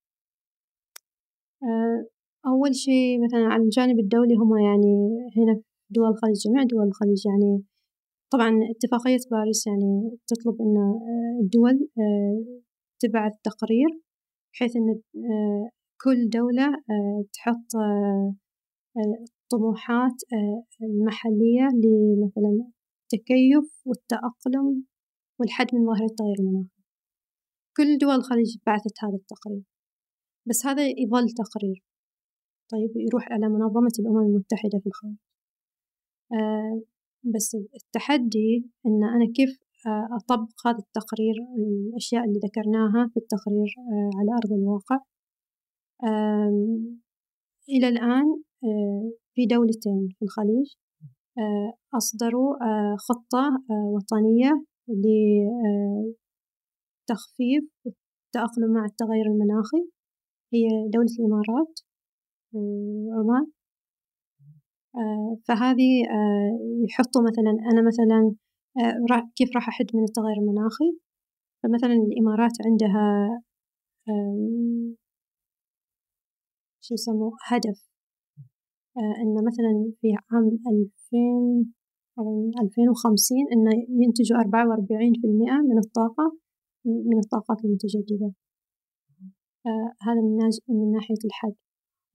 آه، أول شيء مثلا على الجانب الدولي هم يعني هنا في دول الخليج جميع دول الخليج يعني طبعا اتفاقية باريس يعني تطلب أن آه، الدول آه، تبعث تقرير بحيث أن كل دولة تحط الطموحات المحلية لمثلا التكيف والتأقلم والحد من ظاهرة التغير المناخي. كل دول الخليج بعثت هذا التقرير بس هذا يظل تقرير. طيب يروح على منظمة الأمم المتحدة في الخارج. آه بس التحدي إن أنا كيف آه أطبق هذا التقرير الأشياء اللي ذكرناها في التقرير آه على أرض الواقع. إلى الآن آه في دولتين في الخليج أصدروا خطة وطنية لتخفيف التأقلم مع التغير المناخي. هي دولة الإمارات وعمان آه، فهذه آه، يحطوا مثلا أنا مثلا آه، كيف راح أحد من التغير المناخي؟ فمثلا الإمارات عندها شو يسموه؟ هدف إنه مثلا في عام ألفين ألفين وخمسين إنه ينتجوا أربعة وأربعين في المئة من الطاقة من الطاقات المتجددة. هذا من, من ناحية الحد.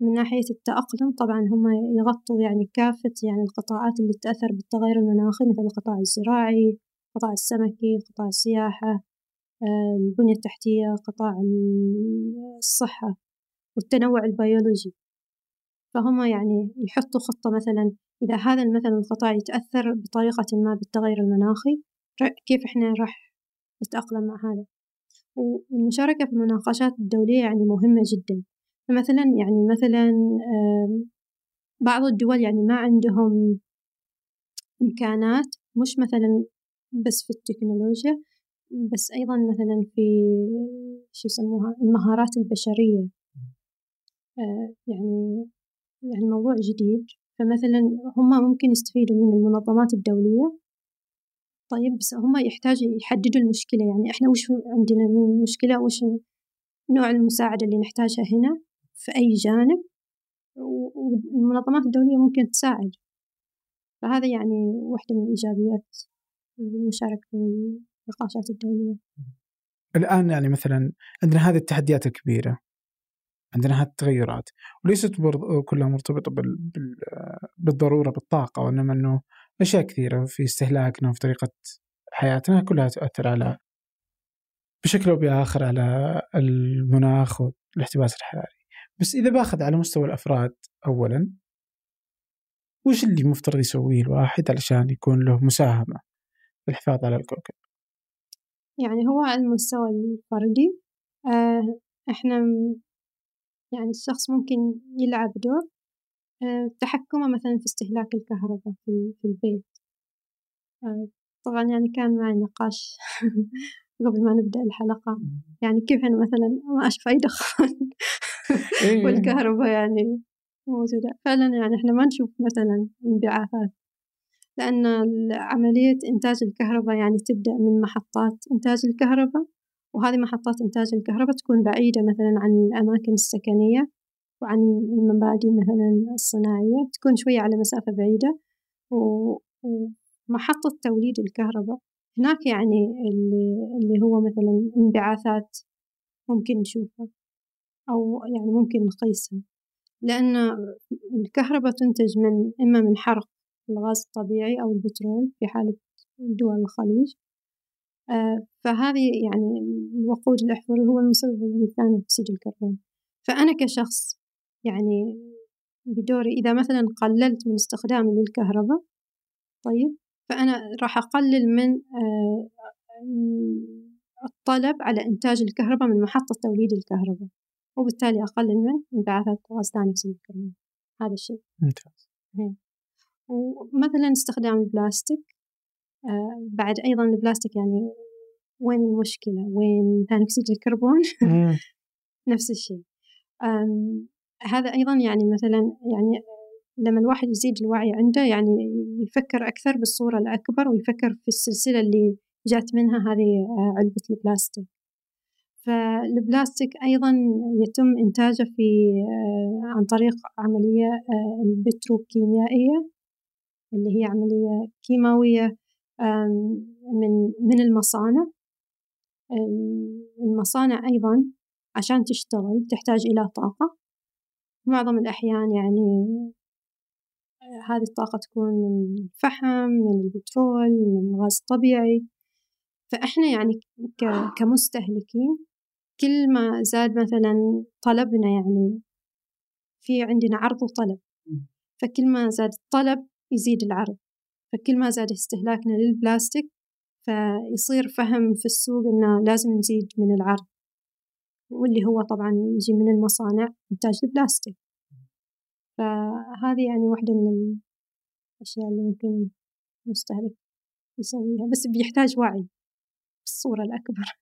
من ناحية التأقلم طبعا هم يغطوا يعني كافة يعني القطاعات اللي تأثر بالتغير المناخي مثل القطاع الزراعي القطاع السمكي قطاع السياحة البنية التحتية قطاع الصحة والتنوع البيولوجي. فهم يعني يحطوا خطة مثلا إذا هذا مثلا القطاع يتأثر بطريقة ما بالتغير المناخي كيف إحنا راح نتأقلم مع هذا؟ والمشاركة في المناقشات الدولية يعني مهمة جدا. فمثلا يعني مثلا بعض الدول يعني ما عندهم إمكانات مش مثلا بس في التكنولوجيا بس أيضا مثلا في شو يسموها المهارات البشرية. آه، يعني يعني موضوع جديد. فمثلا هم ممكن يستفيدوا من المنظمات الدولية. طيب بس هم يحتاجوا يحددوا المشكلة. يعني إحنا وش عندنا من مشكلة؟ وش نوع المساعدة اللي نحتاجها هنا؟ في أي جانب والمنظمات الدولية ممكن تساعد. فهذا يعني واحدة من الإيجابيات المشاركة في النقاشات الدولية. الآن يعني مثلا عندنا هذه التحديات الكبيرة عندنا هذه التغيرات وليست كلها مرتبطة بال... بال... بالضرورة بالطاقة وإنما أنه أشياء كثيرة في استهلاكنا وفي طريقة حياتنا كلها تؤثر على بشكل أو بآخر على المناخ والاحتباس الحراري. بس إذا بأخذ على مستوى الأفراد أولا وش اللي مفترض يسويه الواحد علشان يكون له مساهمة في الحفاظ على الكوكب؟ يعني هو على المستوى الفردي آه إحنا يعني الشخص ممكن يلعب دور آه تحكمه مثلا في استهلاك الكهرباء في, في البيت. آه طبعا يعني كان معي نقاش (laughs) قبل ما نبدأ الحلقة. يعني كيف أنا مثلا ما أشوف أي دخان. (laughs) والكهرباء يعني موجودة. فعلا يعني إحنا ما نشوف مثلا انبعاثات لأن عملية إنتاج الكهرباء يعني تبدأ من محطات إنتاج الكهرباء وهذه محطات إنتاج الكهرباء تكون بعيدة مثلا عن الأماكن السكنية وعن المبادئ مثلا الصناعية تكون شوية على مسافة بعيدة. ومحطة توليد الكهرباء هناك يعني اللي هو مثلا انبعاثات ممكن نشوفها. أو يعني ممكن نقيسها لأن الكهرباء تنتج من إما من حرق الغاز الطبيعي أو البترول في حالة دول الخليج. آه، فهذه يعني الوقود الأحفوري هو المسبب لثاني أكسيد الكربون. فأنا كشخص يعني بدوري إذا مثلا قللت من استخدامي للكهرباء طيب فأنا راح أقلل من آه، الطلب على إنتاج الكهرباء من محطة توليد الكهرباء. وبالتالي أقلل من انبعاثات غاز ثاني أكسيد الكربون هذا الشيء. ممتاز. ومثلا استخدام البلاستيك آه بعد أيضا البلاستيك يعني وين المشكلة؟ وين ثاني أكسيد الكربون؟ (laughs) نفس الشيء. هذا أيضا يعني مثلا يعني لما الواحد يزيد الوعي عنده يعني يفكر أكثر بالصورة الأكبر ويفكر في السلسلة اللي جات منها هذه آه، علبة البلاستيك. فالبلاستيك أيضا يتم إنتاجه في آه، عن طريق عملية آه، البتروكيميائية اللي هي عملية كيماوية من من المصانع. المصانع أيضا عشان تشتغل تحتاج إلى طاقة. معظم الأحيان يعني هذه الطاقة تكون من الفحم من البترول من الغاز الطبيعي فإحنا يعني كمستهلكين كل ما زاد مثلا طلبنا يعني في عندنا عرض وطلب. فكل ما زاد الطلب يزيد العرض. فكل ما زاد استهلاكنا للبلاستيك فيصير فهم في السوق إنه لازم نزيد من العرض. واللي هو طبعا يجي من المصانع إنتاج البلاستيك. فهذه يعني واحدة من الأشياء اللي ممكن المستهلك يسويها بس بيحتاج وعي بالصورة الأكبر.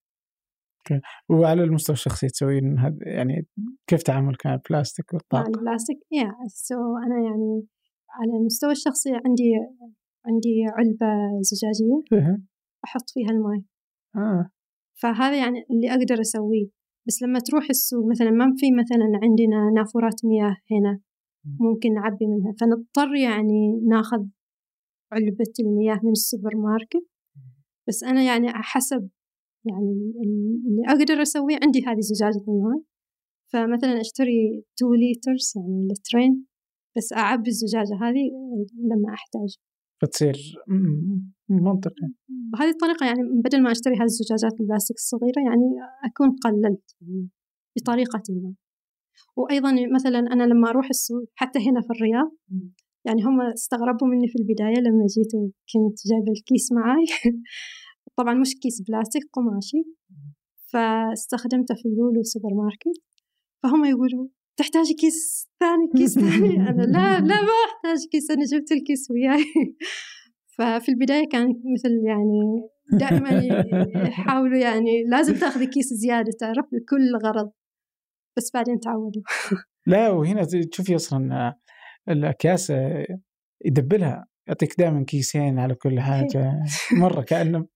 وعلى المستوى الشخصي تسوين يعني كيف تعاملك مع البلاستيك والطاقة؟ مع البلاستيك yeah so أنا يعني على المستوى الشخصي عندي عندي علبة زجاجية أحط فيها الماء آه. فهذا يعني اللي أقدر أسويه. بس لما تروح السوق مثلا ما في مثلا عندنا نافورات مياه هنا ممكن نعبي منها. فنضطر يعني ناخذ علبة المياه من السوبر ماركت. بس أنا يعني حسب يعني اللي أقدر أسويه عندي هذه زجاجة الماء فمثلا أشتري 2 liters يعني لترين بس أعبي الزجاجة هذه لما أحتاج. فتصير منطقي. بهذه الطريقة يعني بدل ما أشتري هذه الزجاجات البلاستيك الصغيرة يعني أكون قللت بطريقة ما. وأيضا مثلا أنا لما أروح السوق حتى هنا في الرياض يعني هم استغربوا مني في البداية لما جيت وكنت جايبة الكيس معاي. (laughs) طبعا مش كيس بلاستيك قماشي. فاستخدمته في لولو سوبر ماركت. فهم يقولوا تحتاجي كيس ثاني كيس ثاني. (laughs) أنا لا لا ما أحتاج كيس أنا جبت الكيس وياي. (laughs) ففي البداية كان مثل يعني دائما يحاولوا يعني لازم تاخذي كيس زيادة تعرف لكل غرض بس بعدين تعودوا. (laughs) لا وهنا تشوفي أصلا الأكياس يدبلها يعطيك دائما كيسين على كل حاجة. مرة كأنه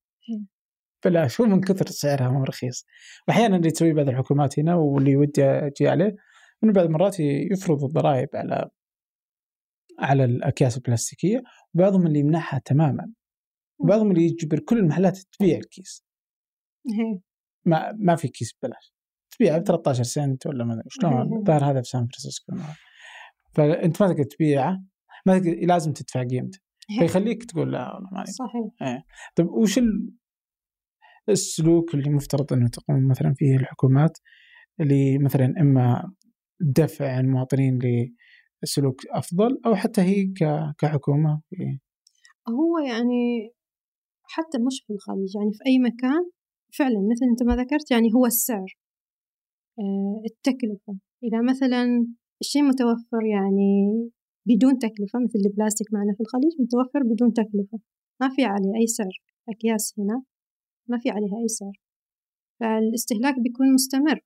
بلاش هو من كثر سعرها مو رخيص. وأحيانا اللي تسويه بعض الحكومات هنا واللي ودي أجي عليه إنه بعض المرات يفرض الضرائب على على الأكياس البلاستيكية وبعضهم اللي يمنعها تماما. وبعضهم اللي يجبر كل المحلات تبيع الكيس. ما ما في كيس ببلاش. تبيعه ب 13 سنت ولا ما شلون الظاهر هذا في سان فرانسيسكو. فأنت ما تقدر تبيعه ما تقدر لازم تدفع قيمته. فيخليك تقول لا والله ما صحيح. إيه. طيب وش السلوك اللي مفترض إنه تقوم مثلا فيه الحكومات اللي مثلا إما دفع المواطنين لسلوك أفضل أو حتى هي كحكومة؟ هو يعني حتى مش في الخليج يعني في أي مكان فعلا مثل أنت ما ذكرت يعني هو السعر آه، التكلفة. إذا مثلا الشيء متوفر يعني بدون تكلفة مثل البلاستيك معنا في الخليج متوفر بدون تكلفة. ما في عليه أي سعر. أكياس هنا ما في عليها أي سعر. فالاستهلاك بيكون مستمر.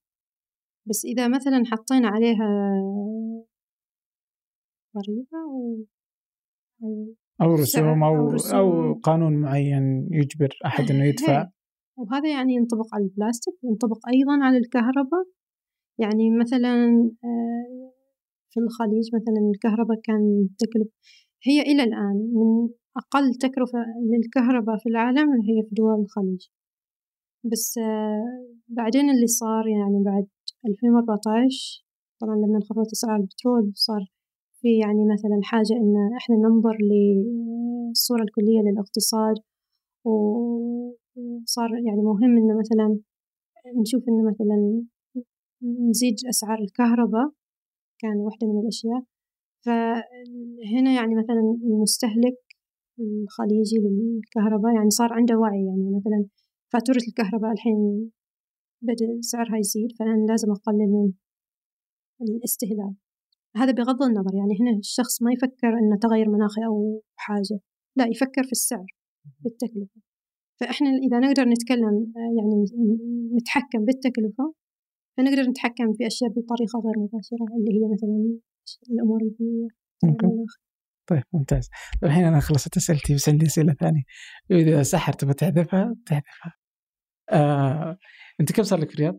بس إذا مثلا حطينا عليها ضريبة أو أو رسوم أو, أو, قانون معين يجبر أحد إنه (laughs) يدفع. وهذا يعني ينطبق على البلاستيك وينطبق أيضا على الكهرباء. يعني مثلا آه، في الخليج مثلا الكهرباء كان تكلف هي إلى الآن من أقل تكلفة للكهرباء في العالم هي في دول الخليج. بس آه، بعدين اللي صار يعني بعد 2014 طبعا لما انخفضت أسعار البترول صار في يعني مثلا حاجة إن إحنا ننظر للصورة الكلية للاقتصاد وصار يعني مهم إنه مثلا نشوف إنه مثلا نزيد أسعار الكهرباء. كان واحدة من الأشياء. فهنا يعني مثلا المستهلك الخليجي للكهرباء يعني صار عنده وعي يعني مثلا فاتورة الكهرباء الحين بدأ سعرها يزيد فأنا لازم أقلل من الاستهلاك. هذا بغض النظر يعني هنا الشخص ما يفكر أنه تغير مناخي أو حاجة لا يفكر في السعر في التكلفة. فإحنا إذا نقدر نتكلم يعني نتحكم بالتكلفة فنقدر نتحكم في أشياء بطريقة غير مباشرة اللي هي مثلا الأمور البيئية. طيب ممتاز الحين أنا خلصت أسئلتي بس عندي أسئلة ثانية إذا سحر تبغى تحذفها تحذفها آه، أنت كم صار لك في الرياض؟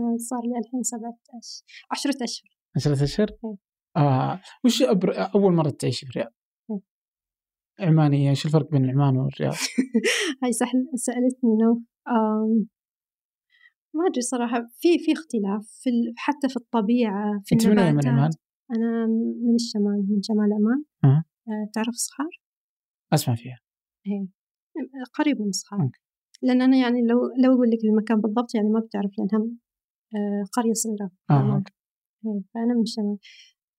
آه، صار لي الحين سبعة أشهر عشرة أشهر عشرة أشهر؟ إيه. آه وش أبر... أول مرة تعيشي في الرياض؟ إيه. عمانية إيش الفرق بين عمان والرياض؟ (laughs) هاي سهل سألتني آم، ما أدري صراحة في في اختلاف في ال- حتى في الطبيعة في أنت من وين من عمان؟ أنا من الشمال من شمال عمان أه. آه، تعرف صخار؟ أسمع فيها إيه قريب من صخار أوكي. لأن أنا يعني لو لو أقول لك المكان بالضبط يعني ما بتعرف لأنها آه، قرية صغيرة آه. أوكي. إيه، فأنا من الشمال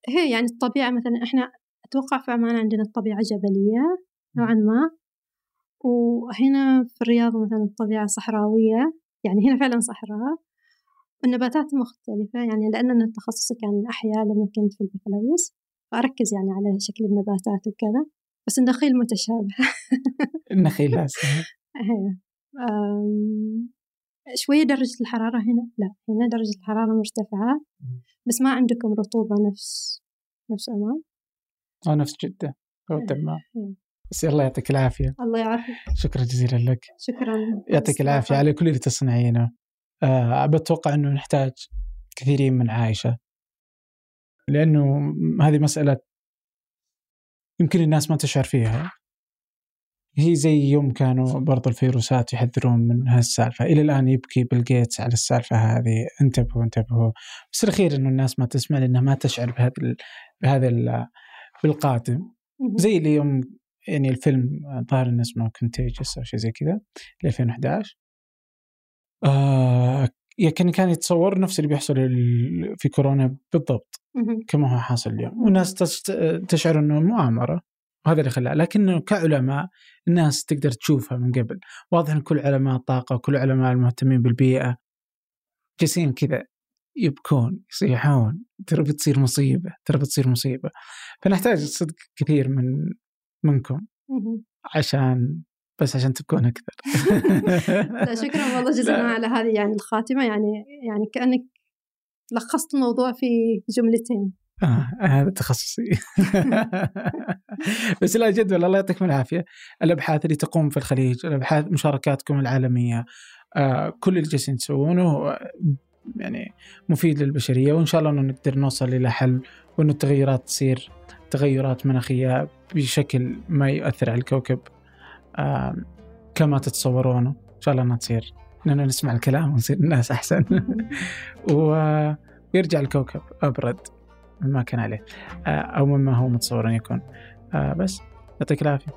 هي يعني الطبيعة مثلا إحنا أتوقع في عمان عندنا الطبيعة جبلية نوعا ما وهنا في الرياض مثلا الطبيعة صحراوية يعني هنا فعلا صحراء النباتات مختلفة يعني لأن أنا تخصصي كان أحياء لما كنت في البكالوريوس فأركز يعني على شكل النباتات وكذا بس النخيل متشابه. (laughs) النخيل. أم، شوية درجة الحرارة هنا؟ لا هنا درجة الحرارة مرتفعة بس ما عندكم رطوبة نفس نفس عمان أو نفس جدة. أو الدمام مم. بس الله يعطيك العافية. الله يعافيك. شكرا جزيلا لك. شكرا. يعطيك العافية على كل اللي تصنعينه. آه بتوقع إنه نحتاج كثيرين من عايشه لأنه هذه مسألة يمكن الناس ما تشعر فيها. هي زي يوم كانوا برضو الفيروسات يحذرون من هالسالفة. إلى الآن يبكي بيل جيتس على السالفة هذه. انتبهوا انتبهوا. بس الأخير أنه الناس ما تسمع لأنها ما تشعر بهذا ال- بهذا ال- بالقادم. زي اللي يوم يعني الفيلم ظهر إنه اسمه Contagion أو شيء زي كذا ل 2011 آه يعني كان يتصور نفس اللي بيحصل في كورونا بالضبط. كما هو حاصل اليوم. والناس تشعر إنه مؤامره وهذا اللي خلاها لكنه كعلماء الناس تقدر تشوفها من قبل. واضح إن كل علماء الطاقه وكل علماء المهتمين بالبيئة. جالسين كذا يبكون يصيحون. ترى بتصير مصيبة ترى بتصير مصيبة. فنحتاج صدق كثير من منكم. عشان بس عشان تبكون أكثر. لا شكرا والله (laughs) جزيلا لا. على هذه يعني الخاتمة. يعني يعني كأنك لخصت الموضوع في جملتين. آه هذا تخصصي. (laughs) بس لا جد والله الله يعطيكم العافية. الأبحاث اللي تقوم في الخليج الأبحاث مشاركاتكم العالمية آه كل اللي جالسين تسوونه يعني مفيد للبشرية وإن شاء الله إنه نقدر نوصل إلى حل وإنه التغيرات تصير. تغيرات مناخية بشكل ما يؤثر على الكوكب آه كما تتصورونه إن شاء الله إنها تصير. إننا نسمع الكلام ونصير الناس أحسن. و- (laughs) ويرجع الكوكب أبرد مما كان عليه آه، أو مما هو متصور أن يكون. آه، بس يعطيك العافية.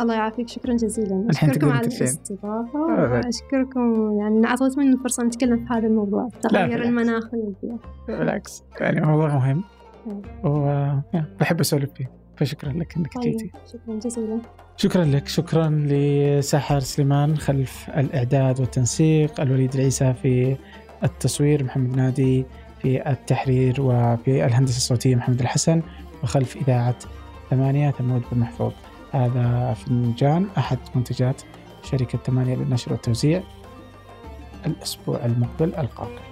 الله يعافيك شكرا جزيلا. تقدرين على تكفين. الاستضافة. أبد. وأشكركم يعني إن أعطيتوني الفرصة نتكلم في هذا الموضوع. المناخي والبيئة بالعكس. يعني موضوع مهم. وبحب أسولف فيه فشكرا لك إنك طيب جيتي شكرا جزيلا. شكرا لك شكرا لسحر سليمان خلف الإعداد والتنسيق الوليد العيسى في التصوير محمد نادي في التحرير وفي الهندسة الصوتية محمد الحسن وخلف إذاعة ثمانية ثمود بن محفوظ. هذا فنجان أحد منتجات شركة ثمانية للنشر والتوزيع الأسبوع المقبل القاكم